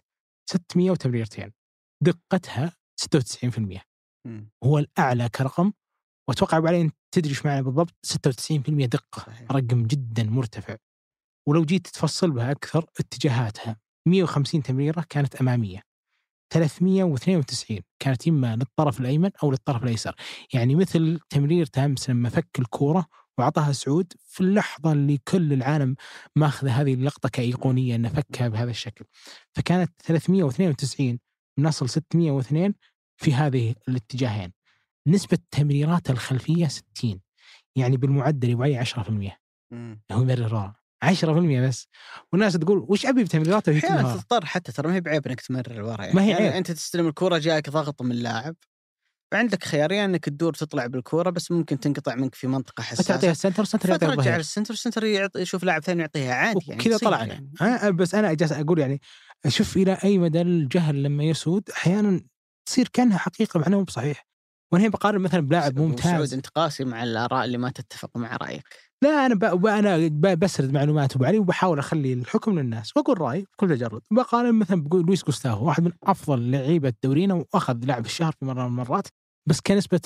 600 وتمريرتين. دقتها 96% مم. هو الأعلى كرقم وأتوقع بعدين تدري إيش معنى بالضبط؟ 96% دقة صحيح. رقم جدا مرتفع. ولو جيت تفصل بها أكثر اتجاهاتها 150 تمريرة كانت أمامية. 392 كانت إما للطرف الأيمن أو للطرف الأيسر. يعني مثل تمرير امس لما فك الكورة وأعطاها سعود في اللحظة اللي كل العالم ماخذ هذه اللقطة كأيقونية إنه فكها بهذا الشكل. فكانت 392 من اصل 602 في هذه الاتجاهين. نسبة تمريرات الخلفية 60 يعني بالمعدل يبغى 10% مم. هو يمرر ورا 10% بس. والناس تقول وش أبي بتمريراته أحيانا تضطر حتى ترى ما هي بعيب إنك تمرر ورا يعني. ما هي يعني عيب. أنت تستلم الكورة جاك ضغط من لاعب فعندك خيارين إنك تدور تطلع بالكورة بس ممكن تنقطع منك في منطقة حساسة. ال center ال center يعطيها فترجع الظهير لل center ال center يعطي يشوف لاعب ثاني يعطيها عادي يعني تصير طلعنا. يعني. ها بس أنا جالس أقول يعني شوف إلى أي مدى الجهل لما يسود أحيانا تصير كأنها حقيقة مع إنه مو بصحيح. وأنا هنا بقارن مثلا بلاعب ممتاز. سعود أنت قاسي مع الآراء اللي ما تتفق مع رأيك. لا أنا ب... أنا بسرد معلومات ابو علي وبحاول أخلي الحكم للناس وأقول رأيي بكل تجرد. بقارن مثلا بقول لويس جوستافو واحد من أفضل لعيبة دورينا وأخذ لاعب الشهر في مرة من المرات بس كنسبة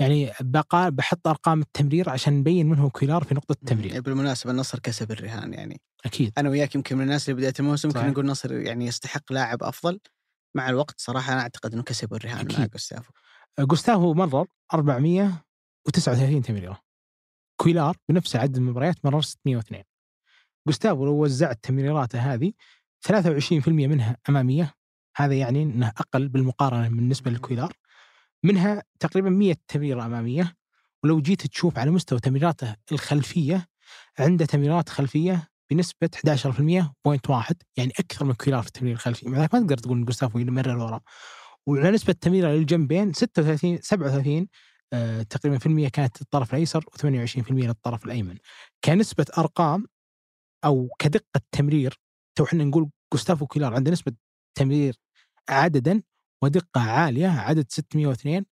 يعني بقى بحط أرقام التمرير عشان نبين من هو كويلار في نقطة التمرير. بالمناسبة النصر كسب الرهان يعني. أكيد. أنا وياك يمكن من الناس اللي بدايه الموسم. ممكن نقول النصر يعني يستحق لاعب أفضل. مع الوقت صراحة أنا أعتقد إنه كسب الرهان مع. جوستافو جوستافو مرر 439 تمريرة. كويلار بنفس عدد المباريات مرر 602 جوستافو لو وزعت تمريراته هذه 23% منها أمامية. هذا يعني إنه أقل بالمقارنة بالنسبة للكويلار. منها تقريبا 100 تمريرة أمامية. ولو جيت تشوف على مستوى تمريراته الخلفية عنده تمريرات خلفية بنسبة 11% point واحد يعني أكثر من كويلار في التمرير الخلفي. مع ذلك ما تقدر تقول إن جوستافو يمرر وراء وعلى نسبة تمريره للجنبين 36 37 آه، تقريبا في المية كانت للطرف الأيسر و28% للطرف الأيمن. كنسبة أرقام أو كدقة تمرير تو إحنا نقول جوستافو كويلار عنده نسبة تمرير عددا ودقة عالية عدد 602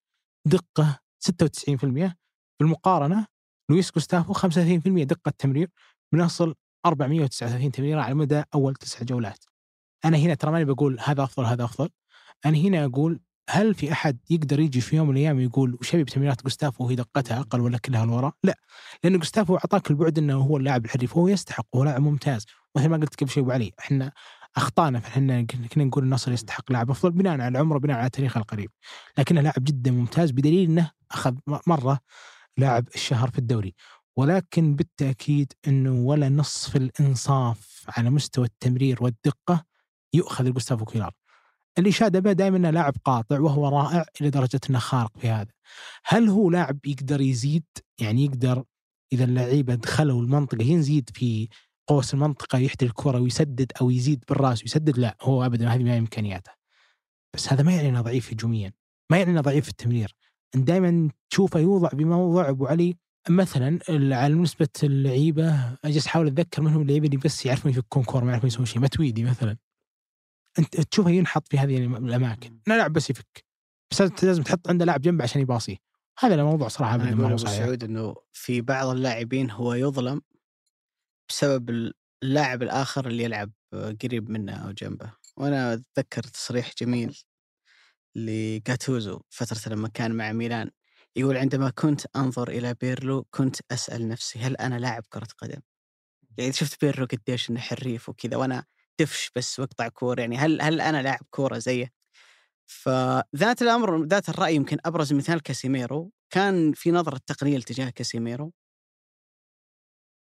دقة 96% بالمقارنه لويس جوستافو 35% دقة تمرير من اصل 439 تمريره على مدى أول تسع جولات. أنا هنا ترى ماني بقول هذا أفضل هذا أفضل. أنا هنا أقول هل في أحد يقدر يجي في يوم من الأيام يقول وش ابي بتمريرات جوستافو وهي دقتها أقل ولا كلها لورا؟ لا لأن جوستافو أعطاك البعد إنه هو اللاعب الحريف وهو يستحق وهو لاعب ممتاز. مثل ما قلت قبل شوي أبو علي إحنا أخطأنا فإحنا كنا نقول النصر يستحق لاعب أفضل بناء على عمره بناء على تاريخه القريب. لكنه لاعب جدا ممتاز بدليل إنه أخذ مرة لاعب الشهر في الدوري. ولكن بالتأكيد إنه ولا نصف الإنصاف على مستوى التمرير والدقة يؤخذ لجوستافو كويلار الإشادة به دائما إنه لاعب قاطع وهو رائع إلى درجة أنه خارق في هذا. هل هو لاعب يقدر يزيد؟ يعني يقدر إذا اللعيبة دخلوا المنطقة ينزيد في قوس المنطقة يحتل الكرة ويسدد أو يزيد بالرأس ويسدد؟ لا هو أبدا هذه ما هي إمكانياته. بس هذا ما يعني أنه ضعيف هجوميا ما يعني أنه ضعيف في التمرير. دائما تشوفه يوضع بموضع أبو علي مثلا على نسبة اللعيبة أجلس أحاول أتذكر منهم اللعيبة اللي بس يعرفون يفكون كورة ما يعرفون يسوون شيء متويدي مثلا. أنت تشوفه ينحط في هذه الأماكن. لا لاعب بس يفك. بس لازم تحط عنده لاعب جنبه عشان يباصيه هذا الموضوع صراحة ابدا ما أقول هو صحيح. سعود إنه في بعض اللاعبين هو يظلم بسبب اللاعب الآخر اللي يلعب قريب منه أو جنبه. وأنا أتذكر تصريح جميل لجاتوزو فترة لما كان مع ميلان. يقول عندما كنت أنظر إلى بيرلو كنت أسأل نفسي هل أنا لاعب كرة قدم؟ يعني شفت بيرلو قديش إنه حريف وكذا. وأنا دفش بس واقطع كورة يعني هل هل أنا لاعب كورة زيه؟ فذات الأمر ذات الرأي يمكن أبرز مثال كاسيميرو. كان في نظرة تقنية تجاه كاسيميرو.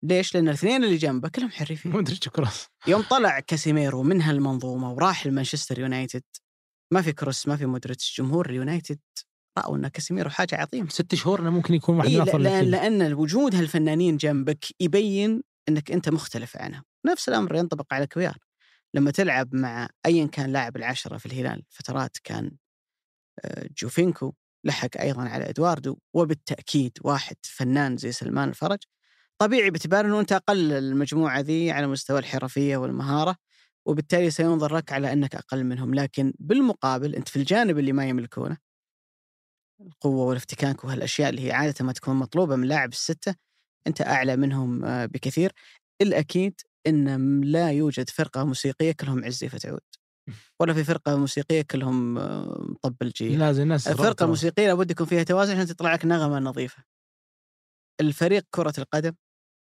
ليش؟ لأن الاثنين اللي جنبه كلهم حريفين. مودريتش كروس يوم طلع كاسيميرو من هالمنظومة وراح لمانشستر يونايتد ما في كروس ما في مودريتش جمهور اليونايتد رأوا إن كاسيميرو حاجة عظيمة. ست شهور إنه ممكن يكون واحد إيه من أفضل لأن. لأن وجود هالفنانين جنبك يبين إنك أنت مختلف عنهم. نفس الأمر ينطبق على كويار. لما تلعب مع ايا كان لاعب العشرة في الهلال فترات كان آه، جوفينكو لحق أيضا على إدواردو وبالتأكيد واحد فنان زي سلمان الفرج. طبيعي باعتبار أنت أقل المجموعة ذي على مستوى الحرفية والمهارة وبالتالي سينظر لك على أنك أقل منهم. لكن بالمقابل أنت في الجانب اللي ما يملكونه القوة والافتكاك وهالأشياء اللي هي عادة ما تكون مطلوبة من لاعب الستة أنت أعلى منهم آه، بكثير. الأكيد إن لا يوجد فرقة موسيقية كلهم عزي فتعود. ولا في فرقة موسيقية كلهم آه، مطبل جي لازم الناس الفرقه الموسيقيه لابد يكون فيها توازن عشان تطلع لك نغمة نظيفة. الفريق كرة القدم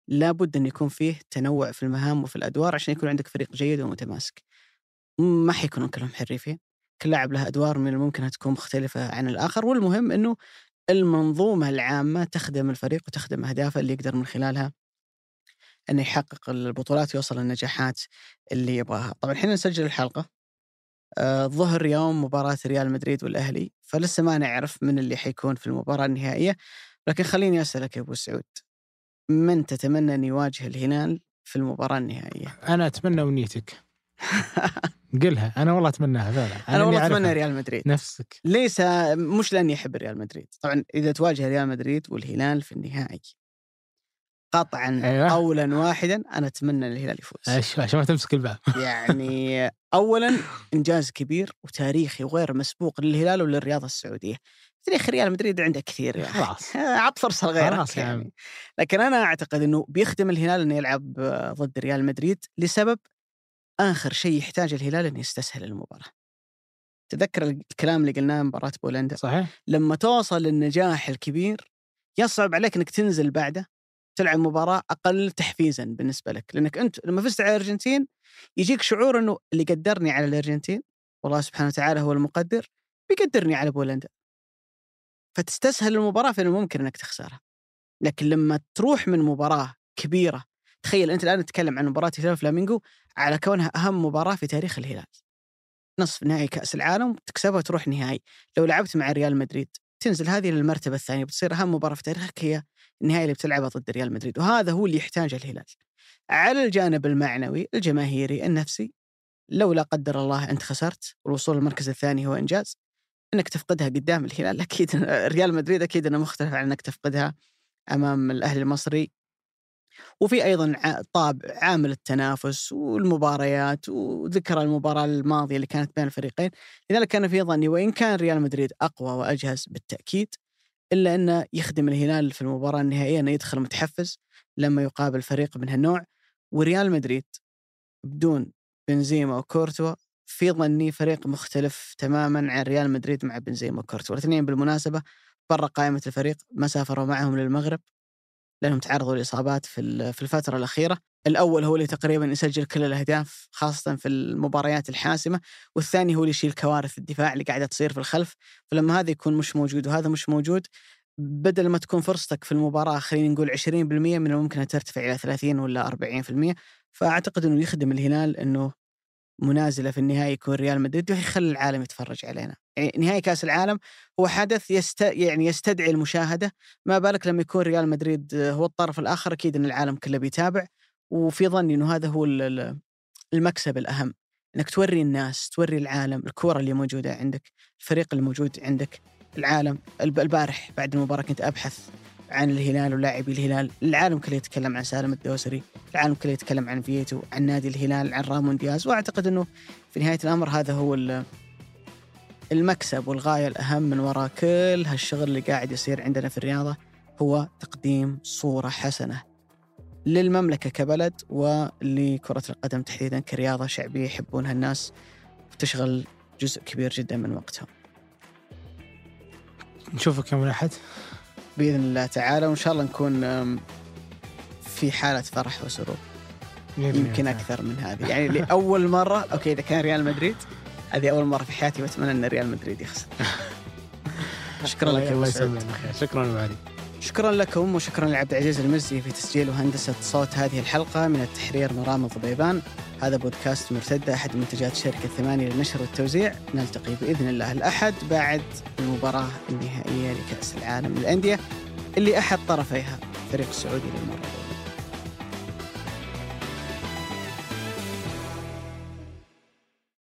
لابد إن يكون فيه تنوع في المهام وفي الأدوار عشان يكون عندك فريق جيد ومتماسك. ما حيكونون كلهم حريفين، كل لاعب له أدوار من الممكن تكون مختلفة عن الآخر. والمهم إنه المنظومة العامة تخدم الفريق وتخدم أهدافه اللي يقدر من خلالها إنه يحقق البطولات ويوصل للنجاحات اللي يبغاها. طبعا الحين نسجل الحلقة آه، ظهر يوم مباراة ريال مدريد والأهلي فلسه ما نعرف من اللي حيكون في المباراة النهائية. لكن خليني أسألك يا أبو سعود من تتمنى أن يواجه الهلال في المباراة النهائية؟ أنا أتمنى أمنيتك. قلها. أنا والله أتمناها فعلا أنا والله إني أتمنى. ريال مدريد. نفسك. ليس مش لأني أحب ريال مدريد. طبعا إذا تواجه ريال مدريد والهلال في النهائي قطعا أيوة. قولا واحدا أنا أتمنى أن الهلال يفوز عش- عشان ما تمسك الباب يعني اولا إنجاز كبير وتاريخي وغير مسبوق للهلال وللرياضه السعودية. تاريخ ريال مدريد عنده كثير أخي. خلاص عط فرصة لغيرك خلاص عم. يعني. لكن أنا أعتقد إنه بيخدم الهلال إنه يلعب ضد ريال مدريد لسبب آخر شيء يحتاج الهلال إنه يستسهل المباراة. تذكر الكلام اللي قلناه مباراة بولندا صحيح لما توصل للنجاح الكبير يصعب عليك إنك تنزل بعده تلعب مباراة أقل تحفيزا بالنسبة لك. لأنك أنت لما فزت على الأرجنتين يجيك شعور إنه اللي قدرني على الأرجنتين والله سبحانه وتعالى هو المقدر بيقدرني على بولندا. فتستسهل المباراة فانه ممكن إنك تخسرها. لكن لما تروح من مباراة كبيرة تخيل أنت الآن تتكلم عن مباراة هلال فلامينغو على كونها أهم مباراة في تاريخ الهلال. نصف نهائي كأس العالم تكسبها وتروح نهائي. لو لعبت مع ريال مدريد تنزل هذه للمرتبة الثانية بتصير أهم مباراة في تاريخك هي النهائي اللي بتلعبها ضد ريال مدريد وهذا هو اللي يحتاجه الهلال. على الجانب المعنوي الجماهيري النفسي لو لا قدر الله أنت خسرت والوصول للمركز الثاني هو إنجاز إنك تفقدها قدام الهلال أكيد ريال مدريد أكيد إنه مختلف عن إنك تفقدها أمام الأهلي المصري. وفي أيضا طابع عامل التنافس والمباريات وذكر المباراة الماضية اللي كانت بين الفريقين. لذلك كان في ظني وإن كان ريال مدريد أقوى وأجهز بالتأكيد إلا أنه يخدم الهلال في المباراة النهائية إنه يدخل متحفز لما يقابل فريق من هالنوع. وريال مدريد بدون بنزيما وكورتوا في ظني فريق مختلف تماما عن ريال مدريد مع بنزيما وكورتوا. الاثنين بالمناسبة برا قائمة الفريق ما سافروا معهم للمغرب. لأنهم تعرضوا لإصابات في في الفترة الأخيرة. الأول هو اللي تقريبا يسجل كل الأهداف خاصة في المباريات الحاسمة والثاني هو اللي يشيل كوارث الدفاع اللي قاعدة تصير في الخلف. فلما هذا يكون مش موجود وهذا مش موجود بدل ما تكون فرصتك في المباراة خلينا نقول 20% من الممكن ترتفع إلى 30 ولا 40% فأعتقد إنه يخدم الهلال إنه منازلة في النهائي يكون ريال مدريد ويخلي العالم يتفرج علينا. يعني نهائي كأس العالم هو حدث يست... يعني يستدعي المشاهدة. ما بالك لما يكون ريال مدريد هو الطرف الآخر أكيد إن العالم كله بيتابع. وفي ظني إنه هذا هو ال- ال- المكسب الأهم إنك توري الناس توري العالم الكورة اللي موجودة عندك الفريق اللي موجود عندك العالم الب- البارح بعد المباراة كنت أبحث عن الهلال ولاعبي الهلال. العالم كله يتكلم عن سالم الدوسري العالم كله يتكلم عن فيتو عن نادي الهلال عن رامون دياز. وأعتقد إنه في نهاية الأمر هذا هو ال- المكسب والغاية الأهم من وراء كل هالشغل اللي قاعد يصير عندنا في الرياضة هو تقديم صورة حسنة للمملكة كبلد ولكرة القدم تحديدا كرياضة شعبية يحبونها الناس وتشغل جزء كبير جدا من وقتهم نشوفك يوم الأحد. بإذن الله تعالى وإن شاء الله نكون في حالة فرح وسرور يمكن. أكثر من هذه يعني لأول مرة أوكي إذا كان ريال مدريد هذه أول مرة في حياتي وأتمنى أن ريال مدريد يخسر شكرا لك الله. يسلمك. شكرا ابو علي شكرا لكم وشكرا لعبد العزيز المزي في تسجيل وهندسة صوت هذه الحلقة من التحرير مرام الضبيبان. هذا بودكاست مرتدة أحد منتجات شركة ثمانية للنشر والتوزيع. نلتقي بإذن الله الأحد بعد المباراة النهائية لكأس العالم للأندية اللي أحد طرفيها الفريق السعودي للمرة الأولى